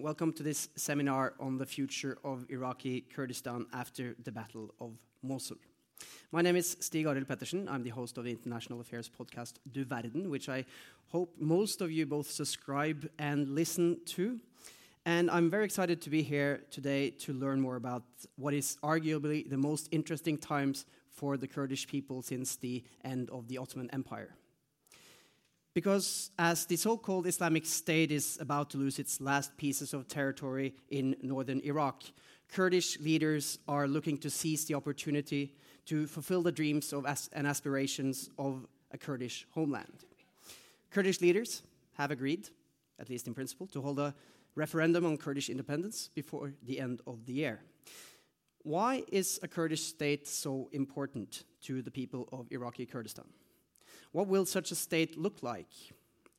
Welcome to this seminar on the future of Iraqi Kurdistan after the Battle of Mosul. My name is Stig Arild Pettersen. I'm the host of the international affairs podcast Du Verden, which I hope most of you both subscribe and listen to. And I'm very excited to be here today to learn more about what is arguably the most interesting times for the Kurdish people since the end of the Ottoman Empire. Because as the so called Islamic State is about to lose its last pieces of territory in northern Iraq, Kurdish leaders are looking to seize the opportunity to fulfill the dreams of as and aspirations of a Kurdish homeland. Kurdish leaders have agreed, at least in principle, to hold a referendum on Kurdish independence before the end of the year. Why is a Kurdish state so important to the people of Iraqi Kurdistan? What will such a state look like?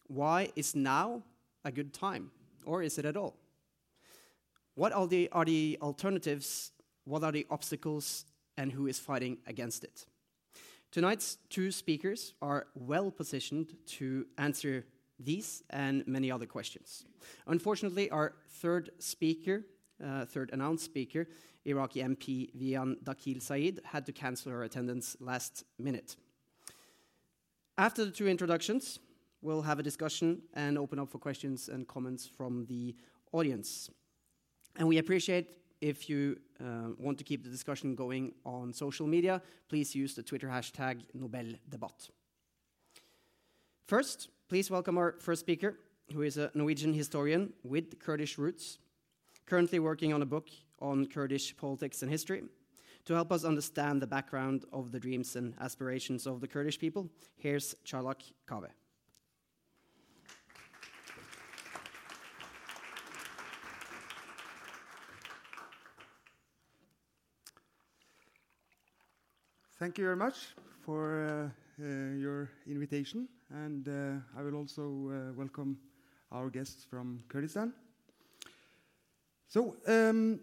Why is now a good time, or is it at all? What are the, are the alternatives? What are the obstacles? And who is fighting against it? Tonight's two speakers are well positioned to answer these and many other questions. Unfortunately, our third speaker, uh, third announced speaker, Iraqi MP Vian Dakhil Said, had to cancel her attendance last minute. After the two introductions, we'll have a discussion and open up for questions and comments from the audience. And we appreciate if you uh, want to keep the discussion going on social media, please use the Twitter hashtag NobelDebatt. First, please welcome our first speaker, who is a Norwegian historian with Kurdish roots, currently working on a book on Kurdish politics and history. To help us understand the background of the dreams and aspirations of the Kurdish people, here's Chalak Kaveh. Thank you very much for uh, uh, your invitation, and uh, I will also uh, welcome our guests from Kurdistan. So, um,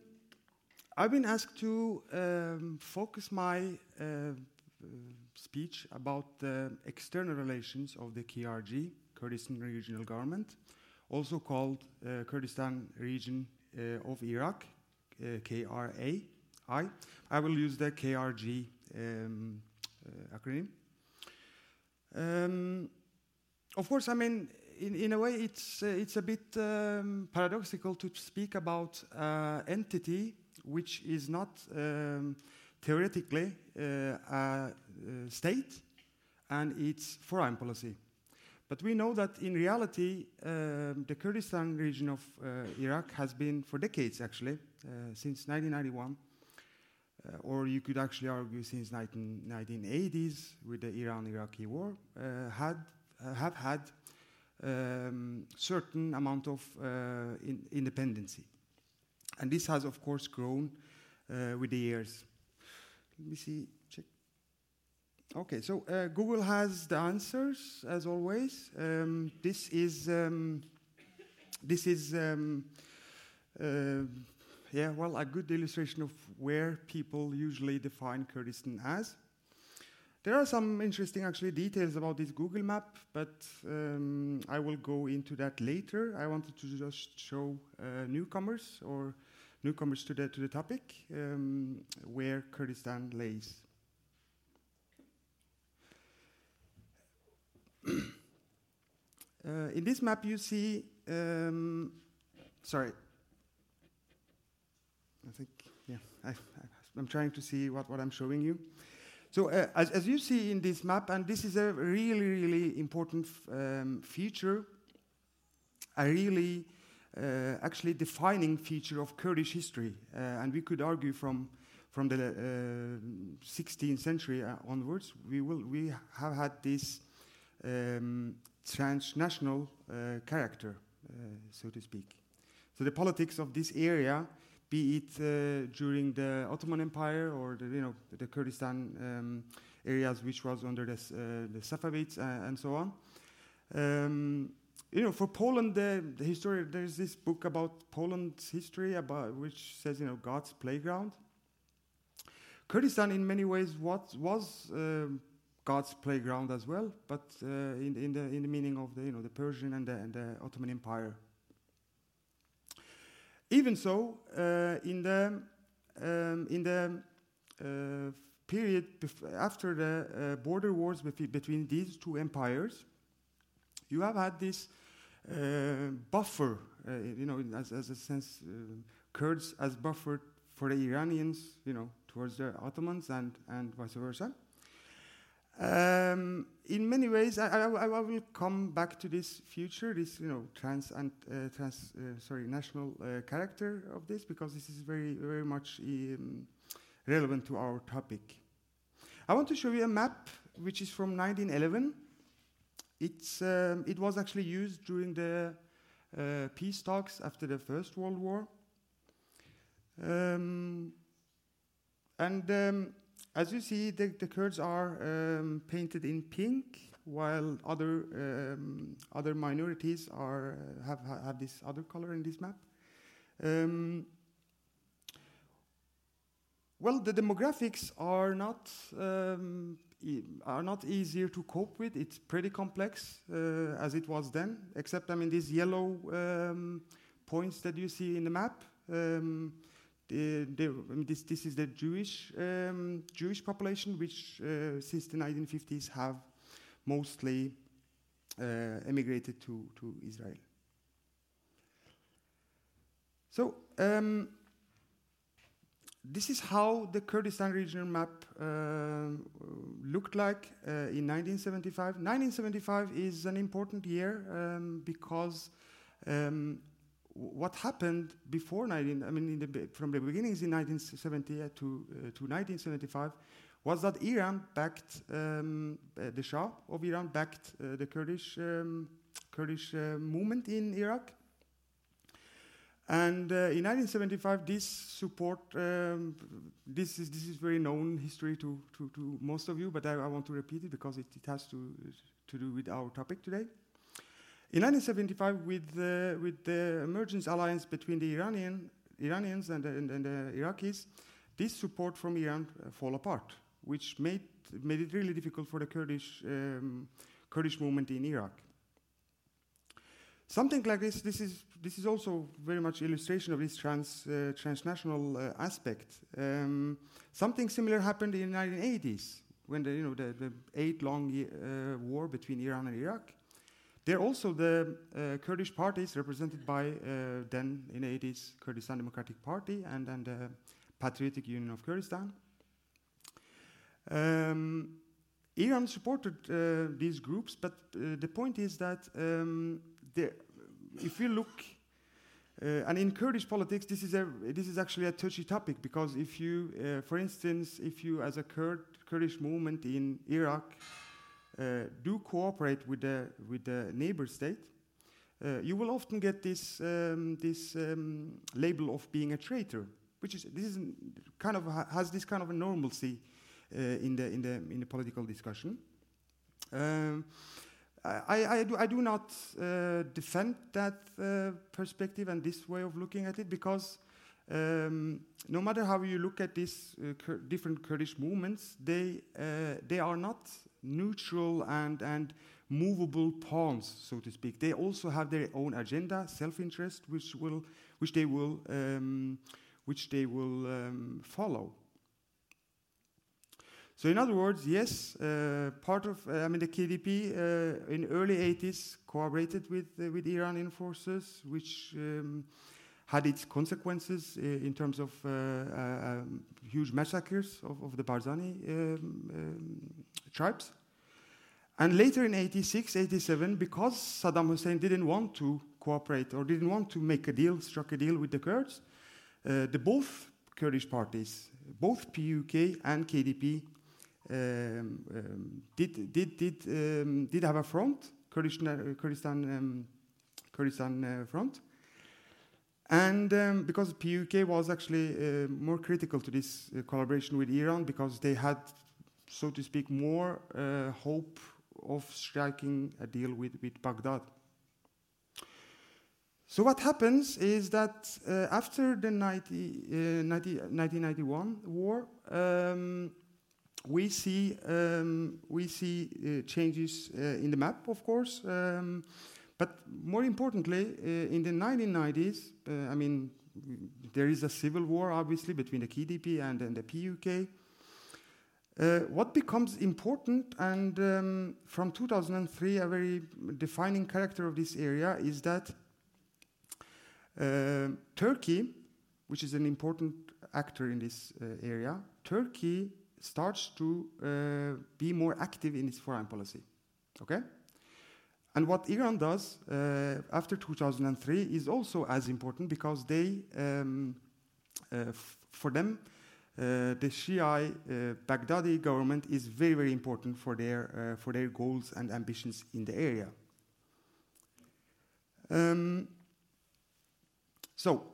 I've been asked to um, focus my uh, speech about the external relations of the KRG, Kurdistan Regional Government, also called uh, Kurdistan Region of Iraq, KRI. I. I will use the KRG um, uh, acronym. Um, of course, I mean, in, in a way, it's, uh, it's a bit um, paradoxical to speak about uh, entity which is not um, theoretically uh, a, a state and its foreign policy. But we know that in reality, um, the Kurdistan region of uh, Iraq has been, for decades actually, uh, since 1991, uh, or you could actually argue since 19, 1980s with the Iran-Iraqi war, uh, had, uh, have had um, certain amount of in independency. And this has, of course, grown with the years. Let me see, check. Okay, so uh, Google has the answers as always. Um, this is um, this is um, uh, yeah, well, a good illustration of where people usually define Kurdistan as. There are some interesting, actually, details about this Google map, but um, I will go into that later. I wanted to just show uh, newcomers or newcomers to the to the topic um, where Kurdistan lays. uh, in this map, you see. Um, sorry, I think, yeah, I, am trying to see what, what I'm showing you. So uh, as, as you see in this map, and this is a really, really important um, feature, a really uh, actually defining feature of Kurdish history. Uh, and we could argue from, from the 16th uh, century uh, onwards, we, will, we have had this um, transnational uh, character, so to speak. So the politics of this area be it uh, during the Ottoman Empire or the, you know, the Kurdistan um, areas which was under the, uh, the Safavids uh, and so on. Um, you know, for Poland, the, the history, there's this book about Poland's history about which says, you know, God's playground. Kurdistan, in many ways, what was um, God's playground as well, but uh, in, in, the in the meaning of the you know the Persian and the, and the Ottoman Empire. Even so, uh, in the um, in the uh, period after the uh, border wars between these two empires, you have had this buffer, you know, as, as a sense, Kurds as buffer for the Iranians, you know, towards the Ottomans and, and vice versa. Um, in many ways, I, I, I, will come back to this future, this you know trans and uh, trans uh, sorry national uh, character of this because this is very very much um, relevant to our topic. I want to show you a map which is from 1911. It's um, it was actually used during the uh, peace talks after the First World War. Um, and um, as you see, the, the Kurds are um, painted in pink, while other um, other minorities are uh, have have this other color in this map. Um, well, the demographics are not um, e are not easier to cope with. It's pretty complex uh, as it was then. Except, I mean, these yellow um, points that you see in the map. Um, the, the, mean, this, this is the Jewish, um, Jewish population, which uh, since the 1950s have mostly uh, emigrated to, to Israel. So um, this is how the Kurdistan regional map uh, looked like uh, in 1975. 1975 is an important year um, because um, what happened before 19, I mean, the, from the beginnings in 1970 to, uh, to 1975 was that Iran backed um, uh, the Shah of Iran backed uh, the Kurdish um, Kurdish uh, movement in Iraq. And uh, in 1975, this support, um, this is this is very known history to, to, to most of you, but I, I want to repeat it because it, it has to to do with our topic today. In 1975, with the, with the emergence alliance between the Iranian, Iranians and the, and, and the Iraqis, this support from Iran uh, fall apart, which made, made it really difficult for the Kurdish, um, Kurdish movement in Iraq. Something like this, this is, this is also very much illustration of this trans, uh, transnational uh, aspect. Um, something similar happened in the 1980s, when the, you know, the, the eight-long uh, war between Iran and Iraq. There also the uh, Kurdish parties represented by uh, then in the 80s Kurdistan Democratic Party and then the Patriotic Union of Kurdistan. Um, Iran supported uh, these groups, but uh, the point is that um, if you look, uh, and in Kurdish politics, this is, a, this is actually a touchy topic because if you, uh, for instance, if you as a Kurd, Kurdish movement in Iraq do cooperate with the, with the neighbor state, uh, you will often get this, um, this um, label of being a traitor, which is, this is kind of ha has this kind of a normalcy uh, in, the, in, the, in the political discussion. Um, I, I, do, I, do, not uh, defend that uh, perspective and this way of looking at it because um, no matter how you look at these uh, different Kurdish movements, they, they are not neutral and, and movable pawns, so to speak. They also have their own agenda, self-interest, which will, which they will, um, which they will um, follow. So in other words, yes, uh, part of, uh, I mean, the KDP uh, in early 80s cooperated with, uh, with Iranian forces, which um, had its consequences uh, in terms of uh, um, huge massacres of, of the Barzani um, um, tribes. And later in 86, 87, because Saddam Hussein didn't want to cooperate or didn't want to make a deal, struck a deal with the Kurds, uh, the both Kurdish parties, both PUK and KDP, um, um, did, did, did, um, did have a front, Kurdish, uh, Kurdistan, um, Kurdistan uh, front. And um, because PUK was actually uh, more critical to this uh, collaboration with Iran because they had, so to speak, more uh, hope of striking a deal with, with Baghdad. So what happens is that uh, after the 90, uh, 90, 1991 war, um, we see um, we see uh, changes in the map, of course, um, but more importantly, uh, in the 1990s, uh, I mean there is a civil war, obviously, between the KDP and, and the PUK. Uh, what becomes important, and um, from 2003, a very defining character of this area is that uh, Turkey, which is an important actor in this uh, area, Turkey starts to uh, be more active in its foreign policy. Okay? And what Iran does uh, after 2003 is also as important because they, um, uh, for them, uh, the Shia uh, Baghdadi government is very, very important for their, uh, for their goals and ambitions in the area. Um, so,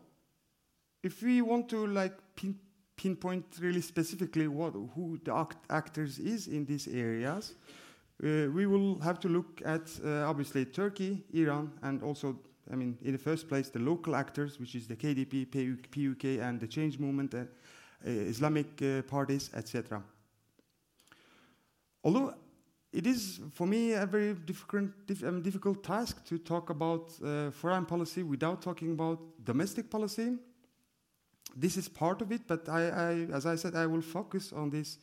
if we want to like pin, pinpoint really specifically what, who the act actors is in these areas, we will have to look at uh, obviously Turkey, Iran, and also, I mean, in the first place, the local actors, which is the KDP, PUK, and the Change Movement, uh, uh Islamic uh, parties, etc. Although it is, for me, a very um, difficult task to talk about uh, foreign policy without talking about domestic policy. This is part of it, but I, I, as I said, I will focus on this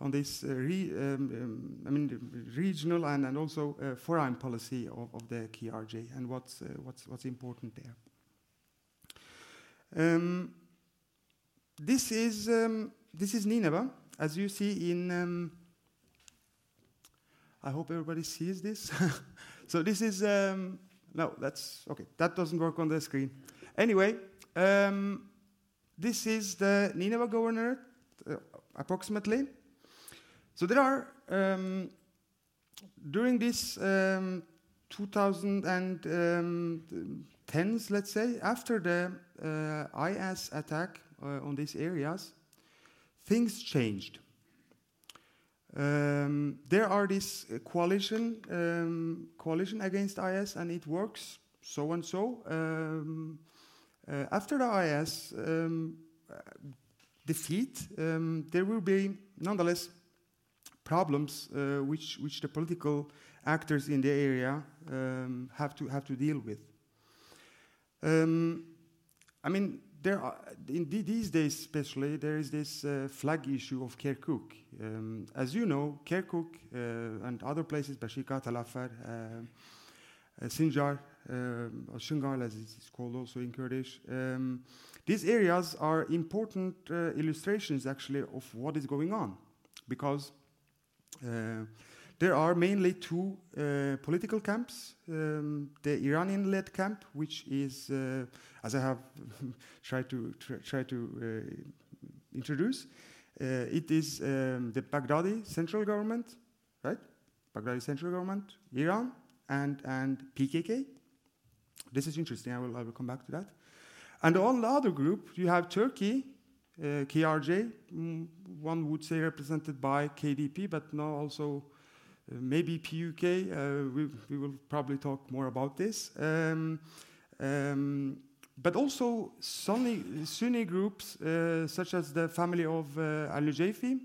on this uh, re, um, um, I mean, regional and, and also uh, foreign policy of, of the KRG and what's, uh, what's, what's important there. Um, this is um, this is Nineveh, as you see in. Um, I hope everybody sees this. so this is um, no, that's okay. That doesn't work on the screen. Anyway, this is the Nineveh governorate, uh, approximately. So there are, um, during this um, 2010s, let's say, after the uh, IS attack uh, on these areas, things changed. Um, there are this coalition um, coalition against IS, and it works so and so. Um, uh, after the IS um, defeat, um, there will be nonetheless problems uh, which, which the political actors in the area um, have, to, have to deal with. Um, I mean, there are, in these days especially, there is this uh, flag issue of Kirkuk. Um, as you know, Kirkuk uh, and other places, Bashika, Talafar, uh, uh, Sinjar, um, Shingal as it's called also in Kurdish, um, these areas are important uh, illustrations actually of what is going on. Because there are mainly two uh, political camps. Um, the Iranian-led camp, which is, uh, as I have tried to tr try to introduce, it is um, the Baghdadi central government, right? Baghdadi central government, Iran, and, and PKK. This is interesting. I will, I will come back to that. And on the other group, you have Turkey, uh, KRG, mm, one would say represented by KDP, but now also uh, maybe PUK. Uh, we, we, will probably talk more about this. Um, um, but also Sunni, Sunni groups uh, such as the family of uh, Al Nujayfi,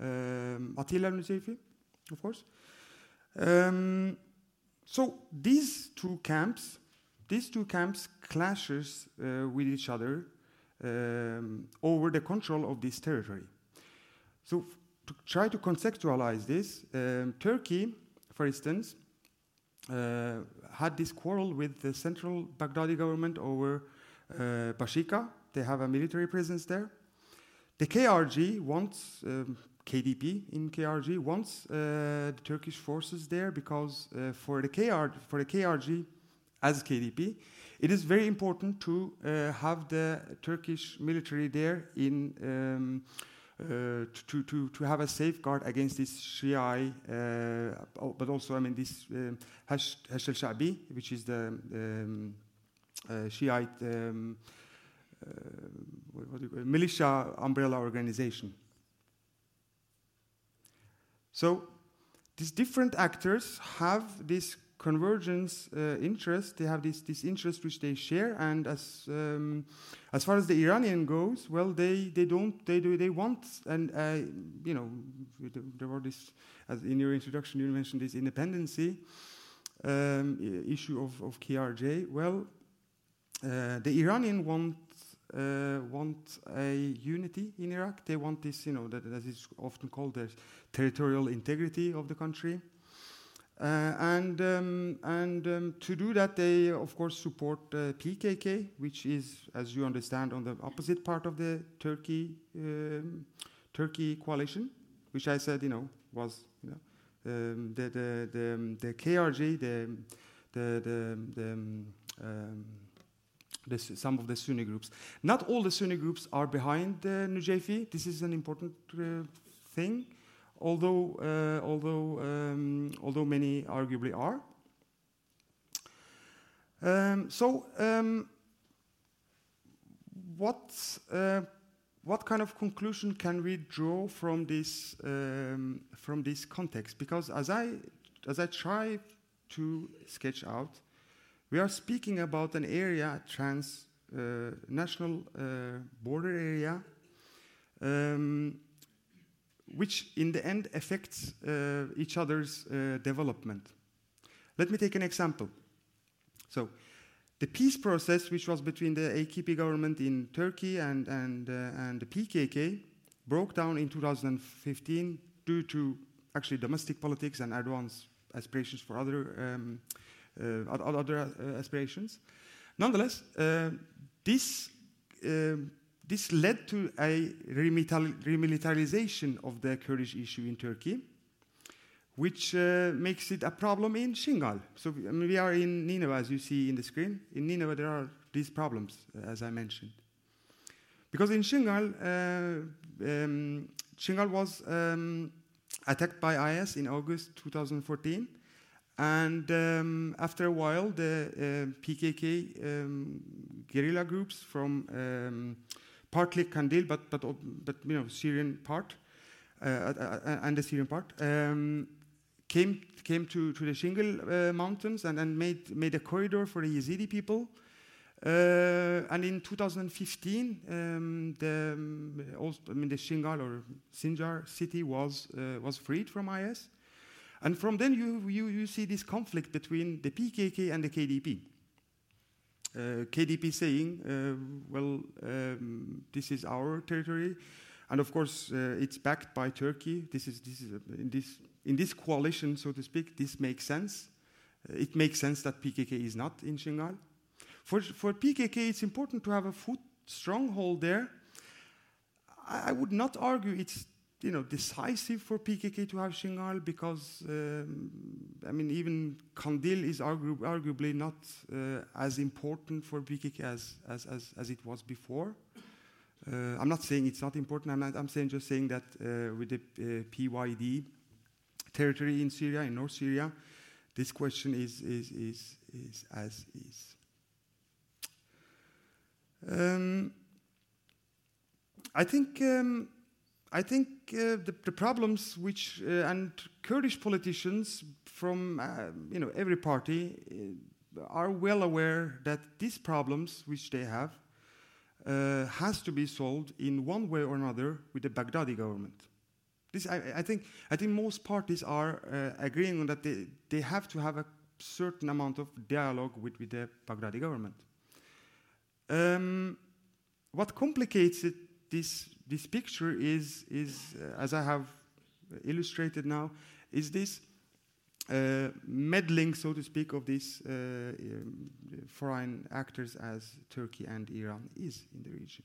um, Attila Al of course. Um, so these two camps, these two camps clashes uh, with each other um, over the control of this territory. So, to try to contextualize this, um, Turkey, for instance, uh, had this quarrel with the central Baghdadi government over uh, Bashika. They have a military presence there. The KRG wants, um, KDP in KRG wants uh, the Turkish forces there because uh, for, the KR, for the KRG as KDP, it is very important to uh, have the Turkish military there in um, uh, to, to, to have a safeguard against this Shia, uh, but also, I mean, this um, Hashd al-Sha'bi, which is the um, uh, Shiite um, uh, militia umbrella organization. So these different actors have this convergence uh, interest. They have this, this interest which they share, and as um, as far as the Iranian goes, well, they, they don't they do they want and uh, you know there were this as in your introduction you mentioned this independency um, issue of of KRG. Well, uh, the Iranian want uh, want a unity in Iraq. They want this, you know, that, that is often called the territorial integrity of the country. Uh, and um, and um, to do that, they of course support uh, PKK, which is, as you understand, on the opposite part of the Turkey um, Turkey coalition, which I said, you know, was you know um, the the the, um, the KRG, the the the, the um, the, some of the Sunni groups. Not all the Sunni groups are behind uh, Nujafi. This is an important uh, thing, although uh, although um, although many arguably are. Um, so, um, what uh, what kind of conclusion can we draw from this um, from this context? Because as I as I try to sketch out, we are speaking about an area, trans uh, national uh, border area, um, which in the end affects uh, each other's uh, development. Let me take an example. So, the peace process, which was between the AKP government in Turkey and, and, uh, and the PKK, broke down in 2015 due to actually domestic politics and Erdogan's aspirations for other um, uh, other aspirations. Nonetheless, uh, this this led to a remilitarization of the Kurdish issue in Turkey, which uh, makes it a problem in Shingal. So I mean, we are in Nineveh, as you see in the screen. In Nineveh, there are these problems, uh, as I mentioned. Because in Shingal, uh, um, Shingal was um, attacked by IS in August 2014, and um, after a while, the uh, PKK um, guerrilla groups from um, partly Kandil, but, but, but you know, Syrian part, uh, uh, uh, and the Syrian part, um, came, came to, to the Shingal uh, mountains and, and made, made a corridor for the Yazidi people. Uh, and in 2015, um, the, um, I mean, the Shingal or Sinjar city was, was freed from IS. And from then you, you, you see this conflict between the PKK and the KDP. Uh, KDP saying, uh, well, um, this is our territory, and of course uh, it's backed by Turkey. This is, this is in, this, in this coalition, so to speak, this makes sense. It makes sense that PKK is not in Shingal. For, for PKK, it's important to have a foot stronghold there. I, I would not argue it's you know, decisive for PKK to have Shingal because, um, I mean, even Kandil is argu arguably not uh, as important for PKK as, as, as, as it was before. Uh, I'm not saying it's not important, I'm, not, I'm saying just saying that uh, with the uh, PYD territory in Syria, in North Syria, this question is, is, is, is as is. Um, I think um, I think uh, the, the, problems which uh, and Kurdish politicians from uh, you know every party uh, are well aware that these problems which they have uh, has to be solved in one way or another with the Baghdadi government. This I, I think I think most parties are agreeing on that they, they have to have a certain amount of dialogue with, with the Baghdadi government. Um, what complicates it, this this picture is, is uh, as I have illustrated now, is this uh, meddling, so to speak, of these uh, um, foreign actors as Turkey and Iran is in the region.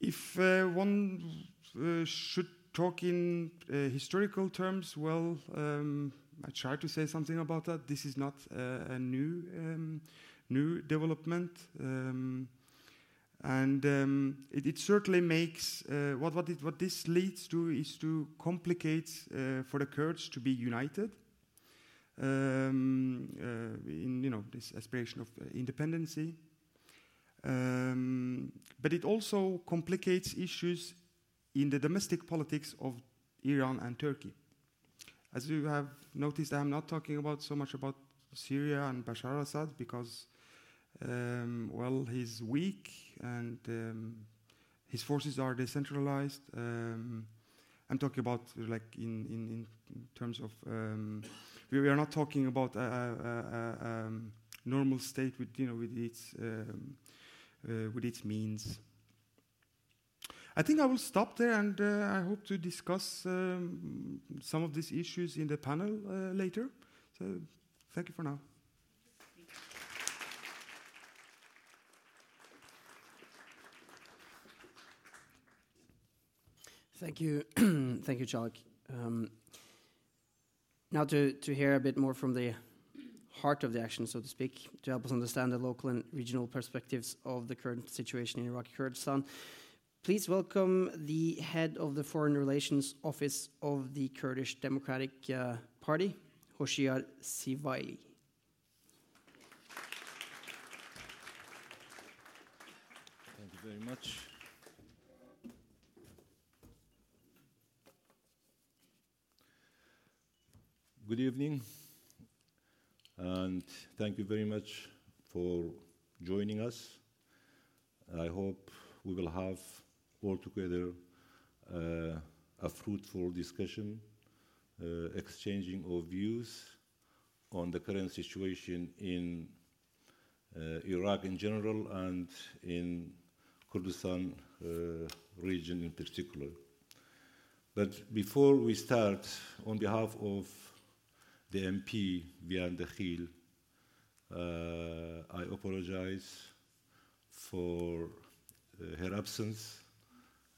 If uh, one uh, should talk in uh, historical terms, well, um, I try to say something about that. This is not a new um, new development. Um, and um, it, it, certainly makes uh, what what, it, what this leads to is to complicate uh, for the Kurds to be united um, uh, in you know this aspiration of uh, independency. Um, but it also complicates issues in the domestic politics of Iran and Turkey. As you have noticed, I'm not talking about so much about Syria and Bashar al-Assad because um, well, he's weak and um, his forces are decentralized. Um, I'm talking about like in, in, in terms of um, we are not talking about a, a, a, normal state with you know with its um, uh, with its means. I think I will stop there, and uh, I hope to discuss um, some of these issues in the panel uh, later. So, thank you for now. Thank you, thank you, Charles. Um, now to, to hear a bit more from the heart of the action, so to speak, to help us understand the local and regional perspectives of the current situation in Iraqi Kurdistan. Please welcome the head of the Foreign Relations Office of the Kurdish Democratic uh, Party, Hoshyar Siwaily. Thank you very much. Good evening, and thank you very much for joining us. I hope we will have all together uh, a fruitful discussion, uh, exchanging of views on the current situation in uh, Iraq in general and in Kurdistan uh, region in particular. But before we start, on behalf of the MP, Vian Dakhil, uh, I apologize for uh, her absence.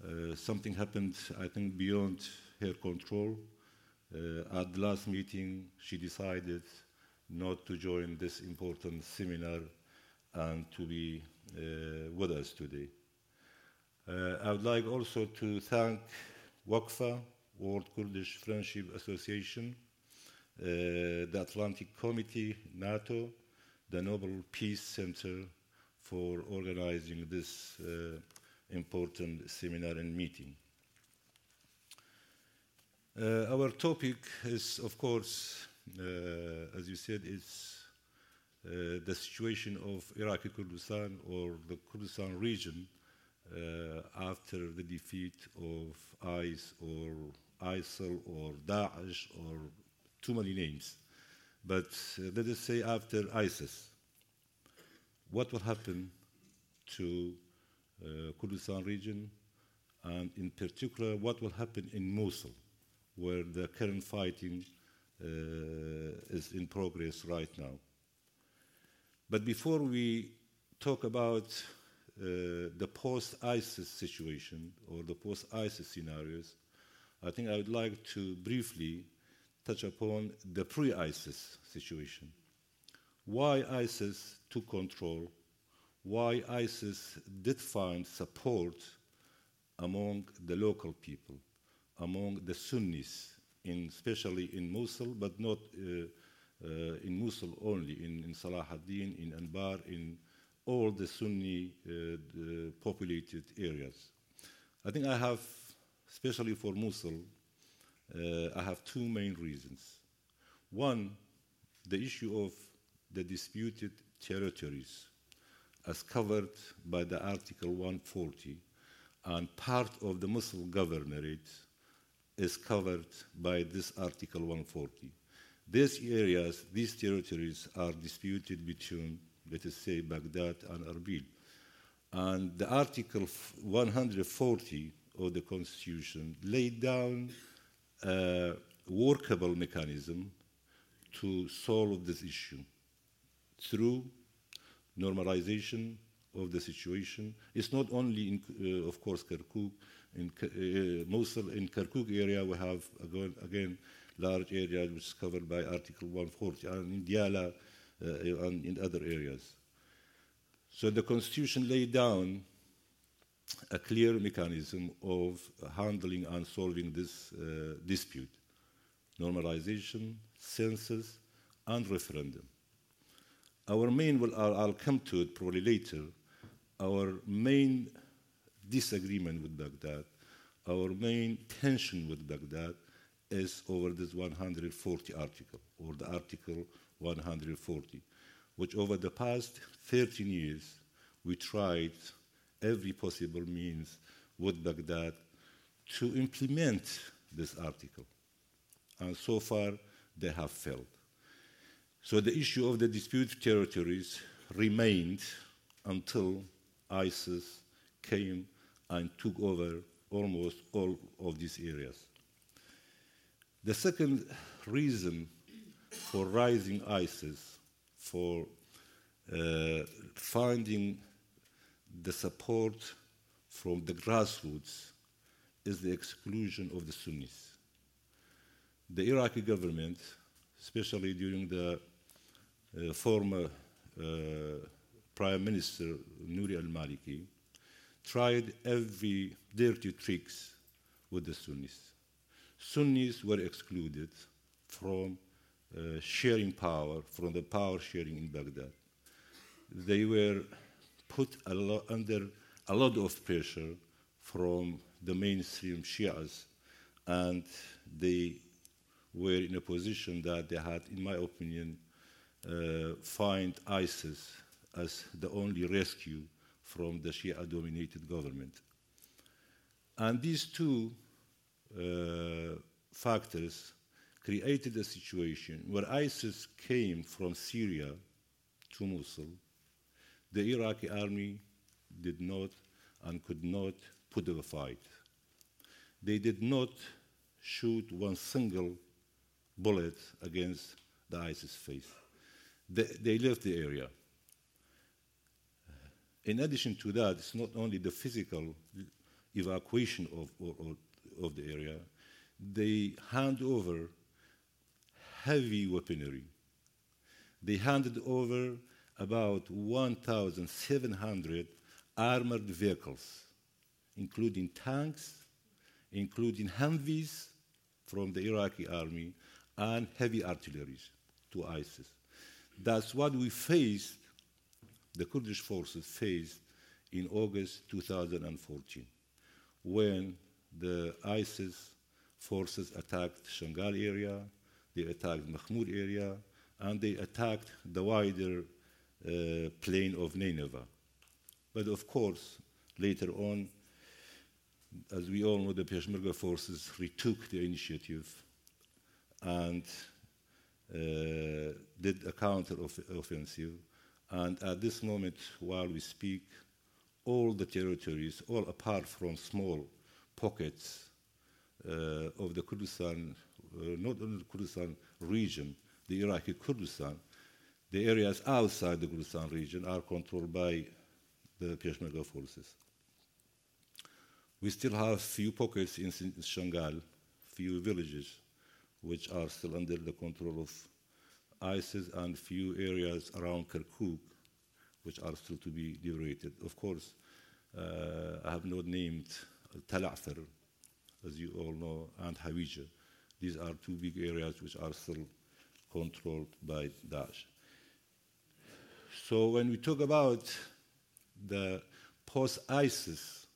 Uh, something happened, I think, beyond her control. At the last meeting, she decided not to join this important seminar and to be uh, with us today. Uh, I would like also to thank WAKFA, World Kurdish Friendship Association, the Atlantic Committee, NATO, the Nobel Peace Center for organizing this uh, important seminar and meeting. Uh, our topic is, of course, uh, as you said, is uh, the situation of Iraqi Kurdistan or the Kurdistan region uh, after the defeat of ICE or ISIL or Daesh or too many names. But uh, let us say after ISIS, what will happen to uh, Kurdistan region, and in particular, what will happen in Mosul, where the current fighting uh, is in progress right now. But before we talk about uh, the post ISIS situation or the post ISIS scenarios, I think I would like to briefly touch upon the pre ISIS situation. Why ISIS took control, why ISIS did find support among the local people, among the Sunnis, in, especially in Mosul, but not uh, uh, in Mosul only, in, in Salah ad-Din, in Anbar, in all the Sunni uh, populated areas. I think I have, especially for Mosul, Uh, I have two main reasons. One, the issue of the disputed territories as covered by the Article 140 and part of the Mosul governorate is covered by this Article 140. These areas, these territories are disputed between, let us say, Baghdad and Erbil. And the Article 140 of the Constitution laid down a workable mechanism to solve this issue through normalization of the situation. It's not only in, uh, of course, Kirkuk. In uh, Mosul, in Kirkuk area, we have again, again large areas which is covered by Article 140, and in Diyala uh, and in other areas. So the Constitution laid down a clear mechanism of handling and solving this uh, dispute normalization, census, and referendum. Our main, well, I'll, I'll come to it probably later, our main disagreement with Baghdad, our main tension with Baghdad is over this 140 article, or the Article 140, which over the past 13 years we tried every possible means with Baghdad to implement this article. And so far, they have failed. So the issue of the disputed territories remained until ISIS came and took over almost all of these areas. The second reason for rising ISIS, for uh, finding the support from the grassroots, is the exclusion of the Sunnis. The Iraqi government, especially during the uh, former uh, Prime Minister Nouri al-Maliki, tried every dirty tricks with the Sunnis. Sunnis were excluded from uh, sharing power, from the power sharing in Baghdad. They were put a under a lot of pressure from the mainstream Shias, and they were in a position that they had, in my opinion, uh, find ISIS as the only rescue from the Shia dominated government. And these two uh, factors created a situation where ISIS came from Syria to Mosul. The Iraqi army did not and could not put up a fight. They did not shoot one single bullet against the ISIS face. They, they left the area. In addition to that, it's not only the physical evacuation of, of, of the area, they hand over heavy weaponry. They handed over about 1,700 armored vehicles, including tanks, including Humvees from the Iraqi army, and heavy artillery to ISIS. That's what we faced, the Kurdish forces faced in August 2014, when the ISIS forces attacked Shangal area, they attacked Makhmour area, and they attacked the wider uh, plain of Nineveh. But of course, later on, as we all know, the Peshmerga forces retook the initiative and uh, did a counter offensive. And at this moment, while we speak, all the territories, all apart from small pockets uh, of the Kurdistan, uh, not only the Kurdistan region, the Iraqi Kurdistan, the areas outside the Kurdistan region are controlled by the Peshmerga forces. We still have few pockets in Shangal, few villages, which are still under the control of ISIS, and few areas around Kirkuk, which are still to be liberated. Of course, uh, I have not named Tal Afar, as you all know, and Hawija. These are two big areas which are still controlled by Daesh. So when we talk about the post-ISIS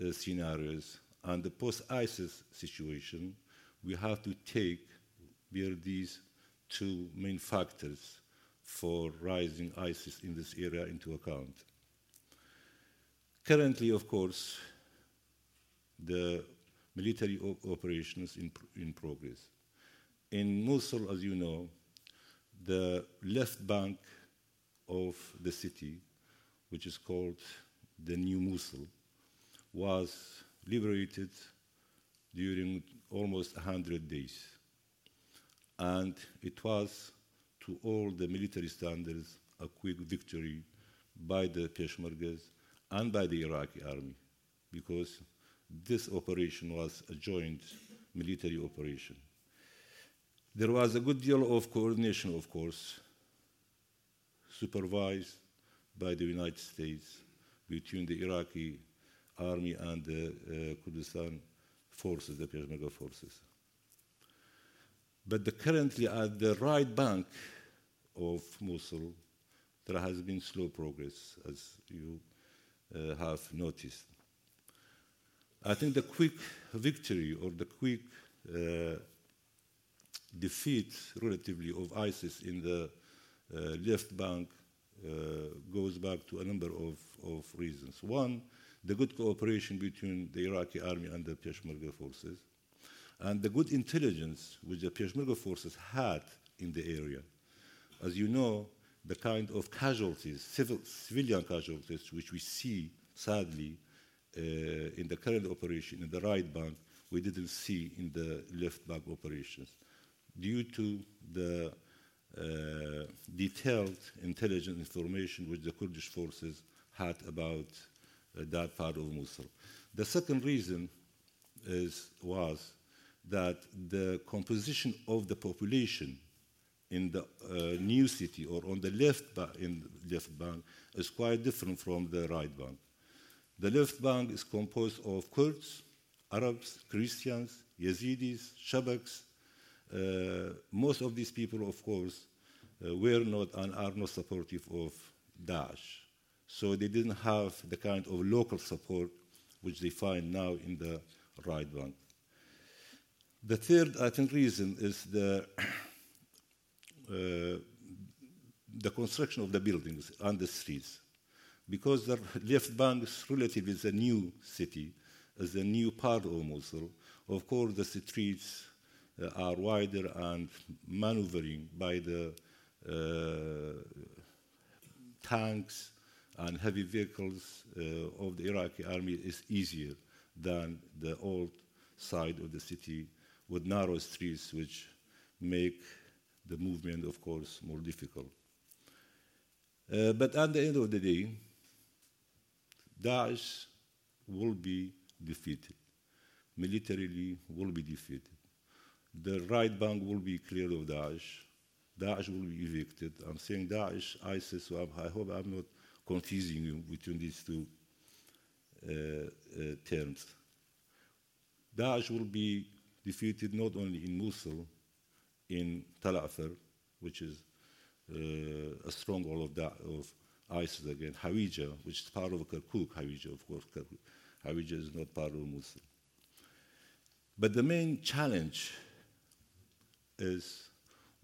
uh, scenarios and the post-ISIS situation, we have to take these two main factors for rising ISIS in this area into account. Currently, of course, the military op- operations in, pr- in progress. In Mosul, as you know, the left bank of the city, which is called the New Mosul, was liberated during almost 100 days. And it was, to all the military standards, a quick victory by the Peshmergas and by the Iraqi army, because this operation was a joint military operation. There was a good deal of coordination, of course, supervised by the United States between the Iraqi army and the uh, Kurdistan forces, the Peshmerga forces. But the currently at the right bank of Mosul, there has been slow progress, as you uh, have noticed. I think the quick victory or the quick uh, defeat, relatively, of ISIS in the left bank uh, goes back to a number of, of reasons. One, the good cooperation between the Iraqi army and the Peshmerga forces, and the good intelligence which the Peshmerga forces had in the area. as you know, the kind of casualties, civil, civilian casualties, which we see, sadly, uh, in the current operation in the right bank, we didn't see in the left bank operations due to the uh, detailed intelligence information which the Kurdish forces had about uh, that part of Mosul. The second reason is, was that the composition of the population in the uh, new city or on the left in the left bank is quite different from the right bank. The left bank is composed of Kurds, Arabs, Christians, Yazidis, Shabaks. Uh, most of these people, of course, uh, were not and are not supportive of Daesh. So they didn't have the kind of local support which they find now in the right bank. The third, I think, reason is the uh, the construction of the buildings and the streets. Because the left bank is relatively a new city, is a new part Mosul, of course the streets are wider and maneuvering by the uh, tanks and heavy vehicles uh, of the Iraqi army is easier than the old side of the city with narrow streets which make the movement, of course, more difficult. Uh, but at the end of the day, Daesh will be defeated. Militarily, will be defeated. The right bank will be cleared of Daesh. Daesh will be evicted. I'm saying Daesh, ISIS, so I hope I'm not confusing you between these two uh, uh, terms. Daesh will be defeated not only in Mosul, in Tal Afar, which is uh, a stronghold of, that, of ISIS again, Hawija, which is part of Kirkuk, Hawija, of course. Hawija is not part of Mosul. But the main challenge is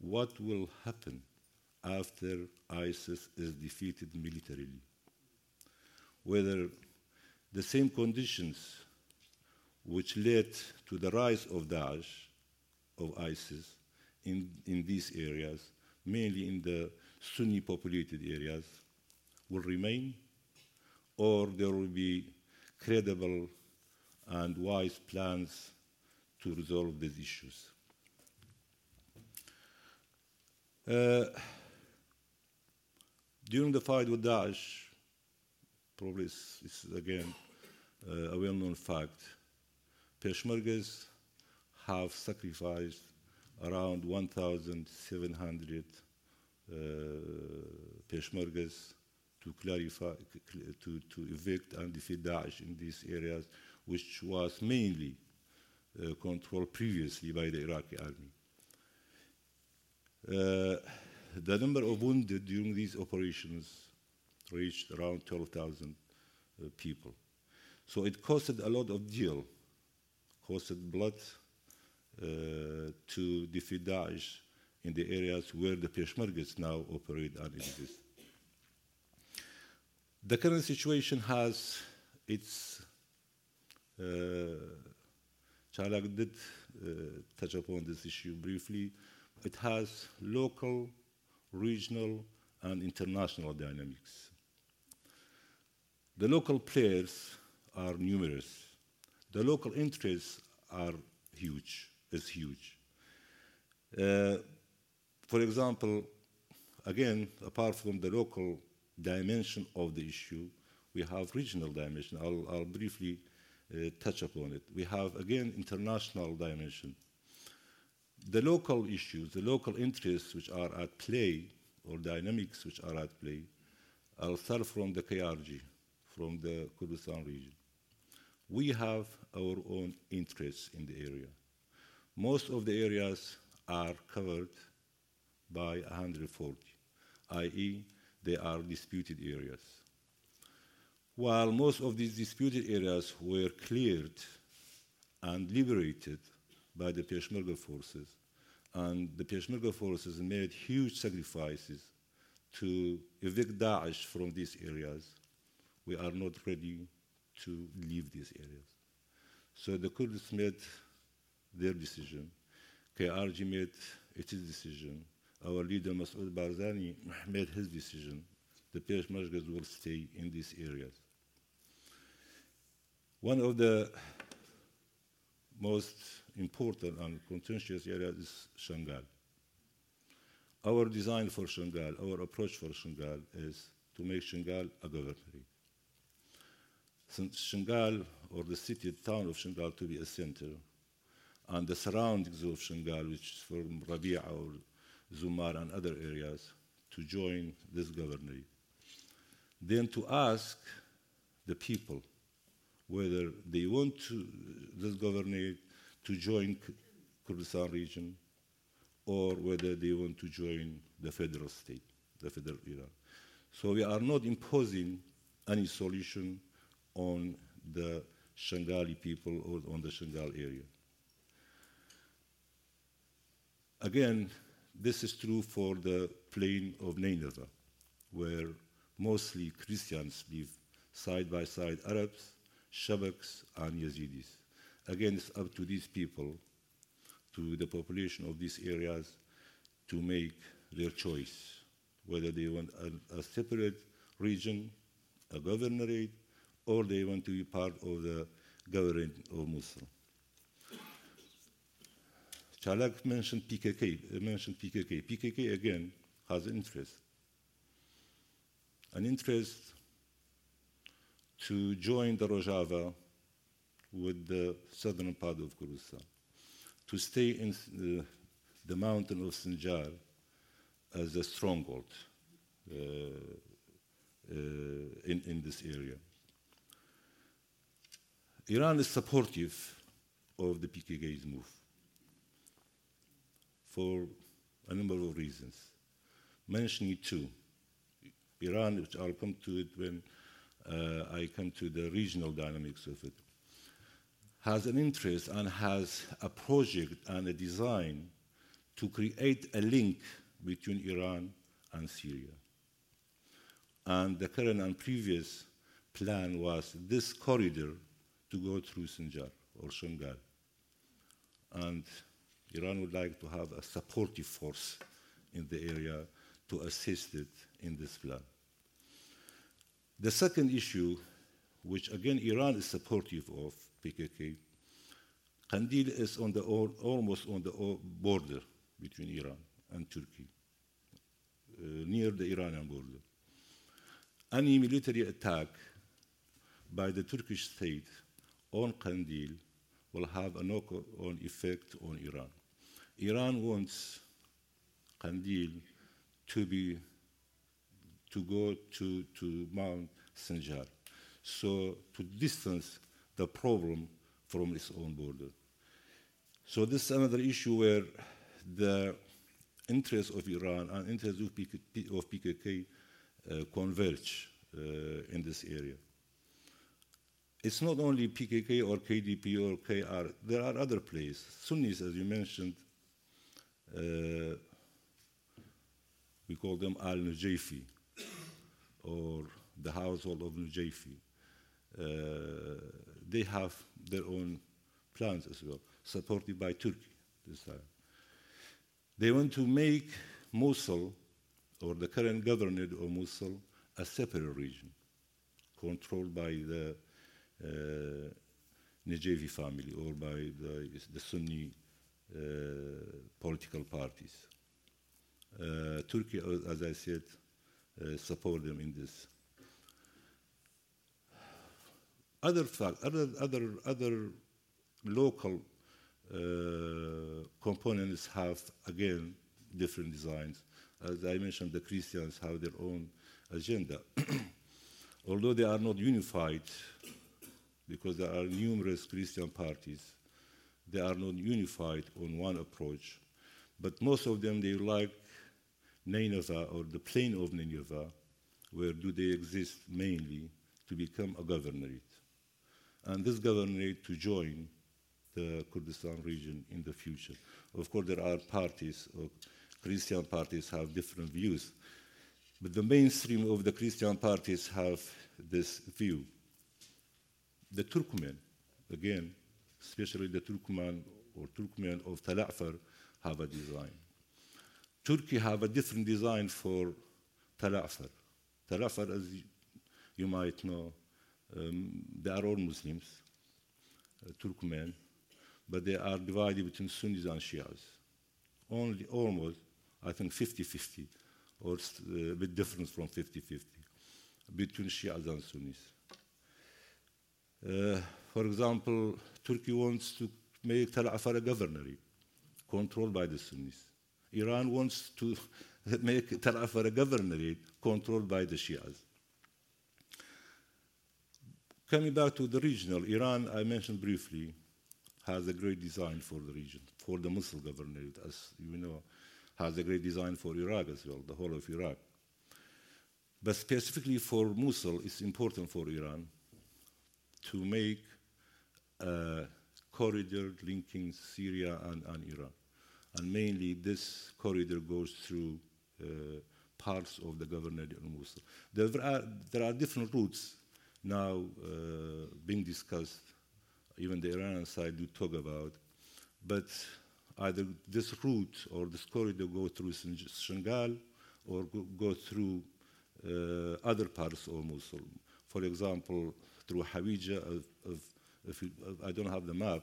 what will happen after ISIS is defeated militarily. Whether the same conditions which led to the rise of Daesh, of ISIS, in, in these areas, mainly in the Sunni populated areas, will remain, or there will be credible and wise plans to resolve these issues. Uh, during the fight with Daesh, probably it's, it's again uh, a well known fact, Peshmergas have sacrificed around 1,700 uh, Peshmergas to clarify, to, to evict and defeat Daesh in these areas, which was mainly uh, controlled previously by the Iraqi army. Uh, the number of wounded during these operations reached around 12,000 uh, people. So it costed a lot of deal, costed blood uh, to defeat Daesh in the areas where the Peshmergas now operate and exist. The current situation has its uh, Chalak did uh, touch upon this issue briefly. It has local, regional, and international dynamics. The local players are numerous. The local interests are huge, is huge. Uh, for example, again, apart from the local dimension of the issue, we have regional dimension. I'll, I'll briefly uh, touch upon it. We have, again, international dimension. The local issues, the local interests which are at play, or dynamics which are at play, I'll start from the KRG, from the Kurdistan region. We have our own interests in the area. Most of the areas are covered by 140, i.e., they are disputed areas. While most of these disputed areas were cleared and liberated by the Peshmerga forces, and the Peshmerga forces made huge sacrifices to evict Daesh from these areas, we are not ready to leave these areas. So the Kurds made their decision, KRG made its decision, our leader Masoud Barzani made his decision, the Peshmergas will stay in these areas. One of the most important and contentious area is Shangal. Our design for Shangal, our approach for Shangal is to make Shangal a governorate. Since Shangal, or the city, town of Shangal, to be a center, and the surroundings of Shangal, which is from Rabia or Zumar and other areas, to join this governorate. Then to ask the people whether they want to, this governorate to join Kurdistan region or whether they want to join the federal state, the federal Iran. So we are not imposing any solution on the Shangali people or on the Shangal area. Again, this is true for the plain of Nineveh, where mostly Christians live side by side Arabs, Shabaks, and Yazidis. Again, it's up to these people, to the population of these areas, to make their choice whether they want a, a separate region, a governorate, or they want to be part of the government of Mosul. Chalak mentioned PKK, mentioned PKK. PKK again has an interest. An interest to join the Rojava with the southern part of Kurdistan, to stay in the, the mountain of Sinjar as a stronghold uh, uh, in, in this area. Iran is supportive of the PKK's move for a number of reasons. Mentioning two, Iran, which I'll come to it when uh, I come to the regional dynamics of it, has an interest and has a project and a design to create a link between Iran and Syria. And the current and previous plan was this corridor to go through Sinjar or Shangal. And Iran would like to have a supportive force in the area to assist it in this plan. The second issue, which again Iran is supportive of PKK, Kandil is on the almost on the border between Iran and Turkey, uh, near the Iranian border. Any military attack by the Turkish state on Kandil will have a knock-on effect on Iran. Iran wants Kandil to be to go to, to Mount Sinjar, so to distance the problem from its own border. So this is another issue where the interests of Iran and interests of, of PKK uh, converge uh, in this area. It's not only PKK or KDP or KR, there are other players. Sunnis, as you mentioned, uh, we call them Al Nujaifi or the household of Nujaifi. Uh, they have their own plans as well, supported by Turkey this time. They want to make Mosul, or the current government of Mosul, a separate region, controlled by the uh, family or by the, the Sunni uh, political parties. Uh, Turkey, as I said, uh, support them in this. Other other other other local uh, components have again different designs. As I mentioned, the Christians have their own agenda. Although they are not unified, because there are numerous Christian parties, they are not unified on one approach. But most of them, they like Nineveh or the plain of Nineveh, where do they exist mainly to become a governorate. And this governorate to join the Kurdistan region in the future. Of course, there are parties, or Christian parties have different views, but the mainstream of the Christian parties have this view. The Turkmen, again, especially the Turkmen or Turkmen of Talafar, have a design. Turkey have a different design for Tal Afar. Tal Afar, as you might know, um, they are all Muslims, uh, Turkmen, but they are divided between Sunnis and Shias. Only almost, I think, 50-50, or uh, a bit different from 50-50 between Shias and Sunnis. Uh, for example, Turkey wants to make Tal Afar a governorate, controlled by the Sunnis. Iran wants to make Tal Afar a governorate, controlled by the Shias. Coming back to the regional, Iran, I mentioned briefly, has a great design for the region, for the Mosul governorate, as you know, has a great design for Iraq as well, the whole of Iraq. But specifically for Mosul, it's important for Iran to make a corridor linking Syria and, and Iran. And mainly this corridor goes through uh, parts of the governorate of Mosul. There are, there are different routes now uh, being discussed, even the Iranian side do talk about, but either this route or this corridor go through Shingal or go, through uh, other parts of Mosul. For example, through Hawija, if you, I don't have the map,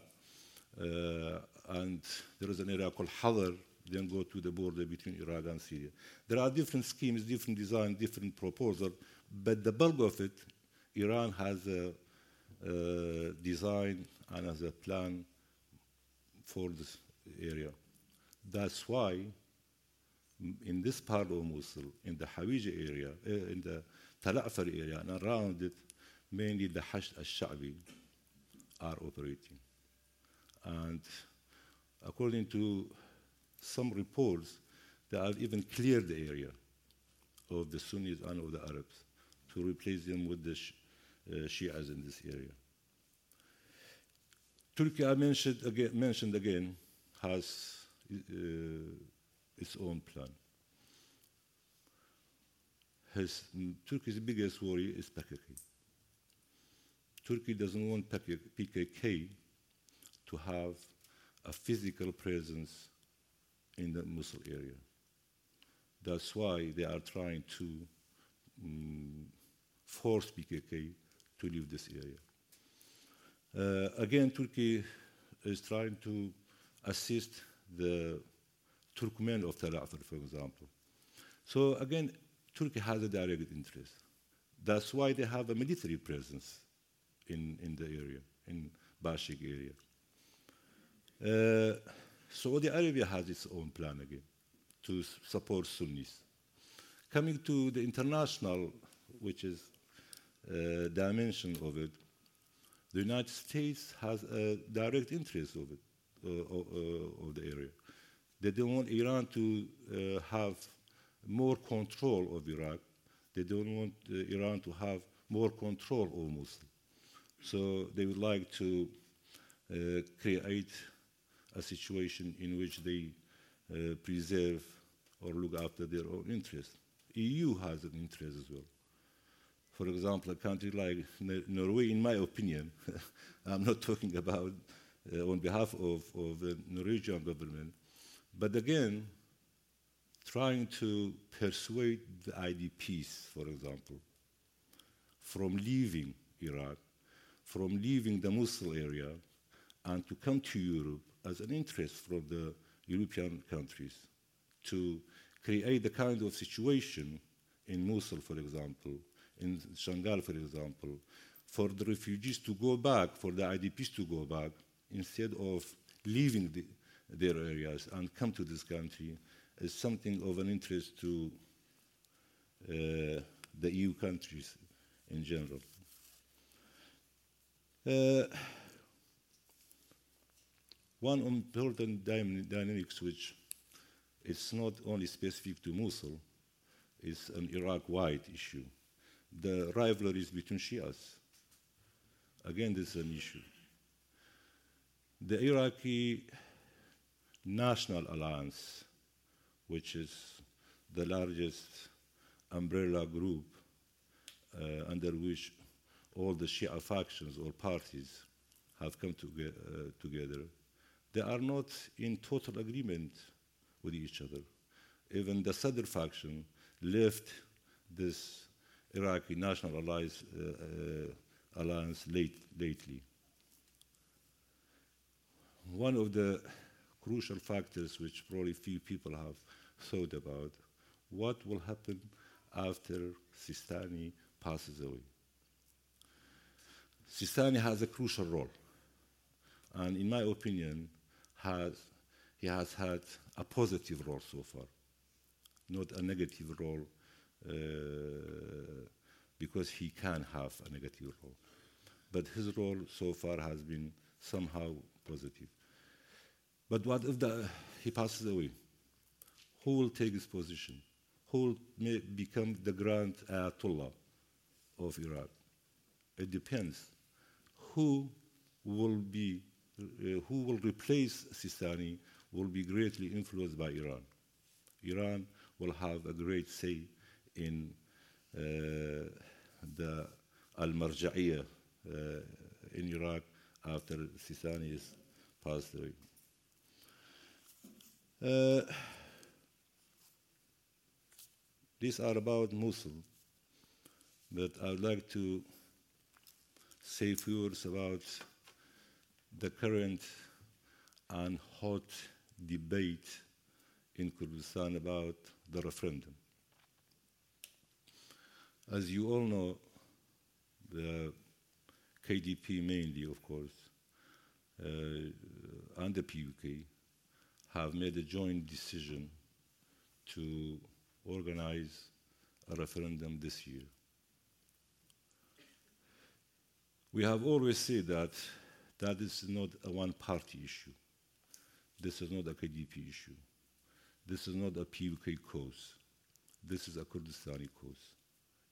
uh, and there is an area called Hadar, then go to the border between Iraq and Syria. There are different schemes, different design, different proposals, but the bulk of it, Iran has a uh, design and has a plan for this area. That's why in this part of Mosul, in the Hawija area, uh, in the Tal Afar area, and around it, mainly the Hashd al-Sha'bi are operating. And according to some reports, they have even cleared the area of the Sunnis and of the Arabs to replace them with the Shias in this area. Turkey, I mentioned again, mentioned again has uh, its own plan. His, Turkey's biggest worry is PKK. Turkey doesn't want PKK to have a physical presence in the Mosul area. That's why they are trying to um, force PKK to leave this area. Uh, again, Turkey is trying to assist the Turkmen of Tel Afar, for example. So again, Turkey has a direct interest. That's why they have a military presence in, in the area, in Bashik area. Uh, Saudi Arabia has its own plan again to support Sunnis. Coming to the international, which is uh, dimension of it, the United States has a direct interest of it, uh, uh, of the area. They don't want Iran to have more control of Iraq. They don't want Iran to have more control of Mosul. So they would like to create a situation in which they preserve or look after their own interests. EU has an interest as well. For example, a country like Norway, in my opinion, I'm not talking about uh, on behalf of, of the Norwegian government, but again, trying to persuade the IDPs, for example, from leaving Iraq, from leaving the Mosul area, and to come to Europe as an interest from the European countries to create the kind of situation in Mosul, for example, in Shangal, for example, for the refugees to go back, for the IDPs to go back, instead of leaving the, their areas and come to this country, is something of an interest to uh, the EU countries in general. Uh, one important dynamics which is not only specific to Mosul, is an Iraq-wide issue. The rivalries between Shias. Again, this is an issue. The Iraqi National Alliance, which is the largest umbrella group uh, under which all the Shia factions or parties have come uh, together, they are not in total agreement with each other. even the Sadr faction left this Iraqi National Alliance, uh, uh, alliance late, lately. One of the crucial factors which probably few people have thought about, what will happen after Sistani passes away? Sistani has a crucial role, and in my opinion, has, he has had a positive role so far, not a negative role, because he can have a negative role. But his role so far has been somehow positive. But what if the, he passes away? Who will take his position? Who will become the grand Ayatollah of Iraq? It depends. Who will be, uh, who will replace Sistani will be greatly influenced by Iran. Iran will have a great say in uh, the al-marja'iyah uh, in Iraq after Sistani is passed away. Uh, these are about Mosul, but I would like to say few words about the current and hot debate in Kurdistan about the referendum. As you all know, the KDP mainly, of course, uh, and the PUK have made a joint decision to organize a referendum this year. We have always said that that is not a one party issue. This is not a KDP issue. This is not a PUK cause. This is a Kurdistani cause.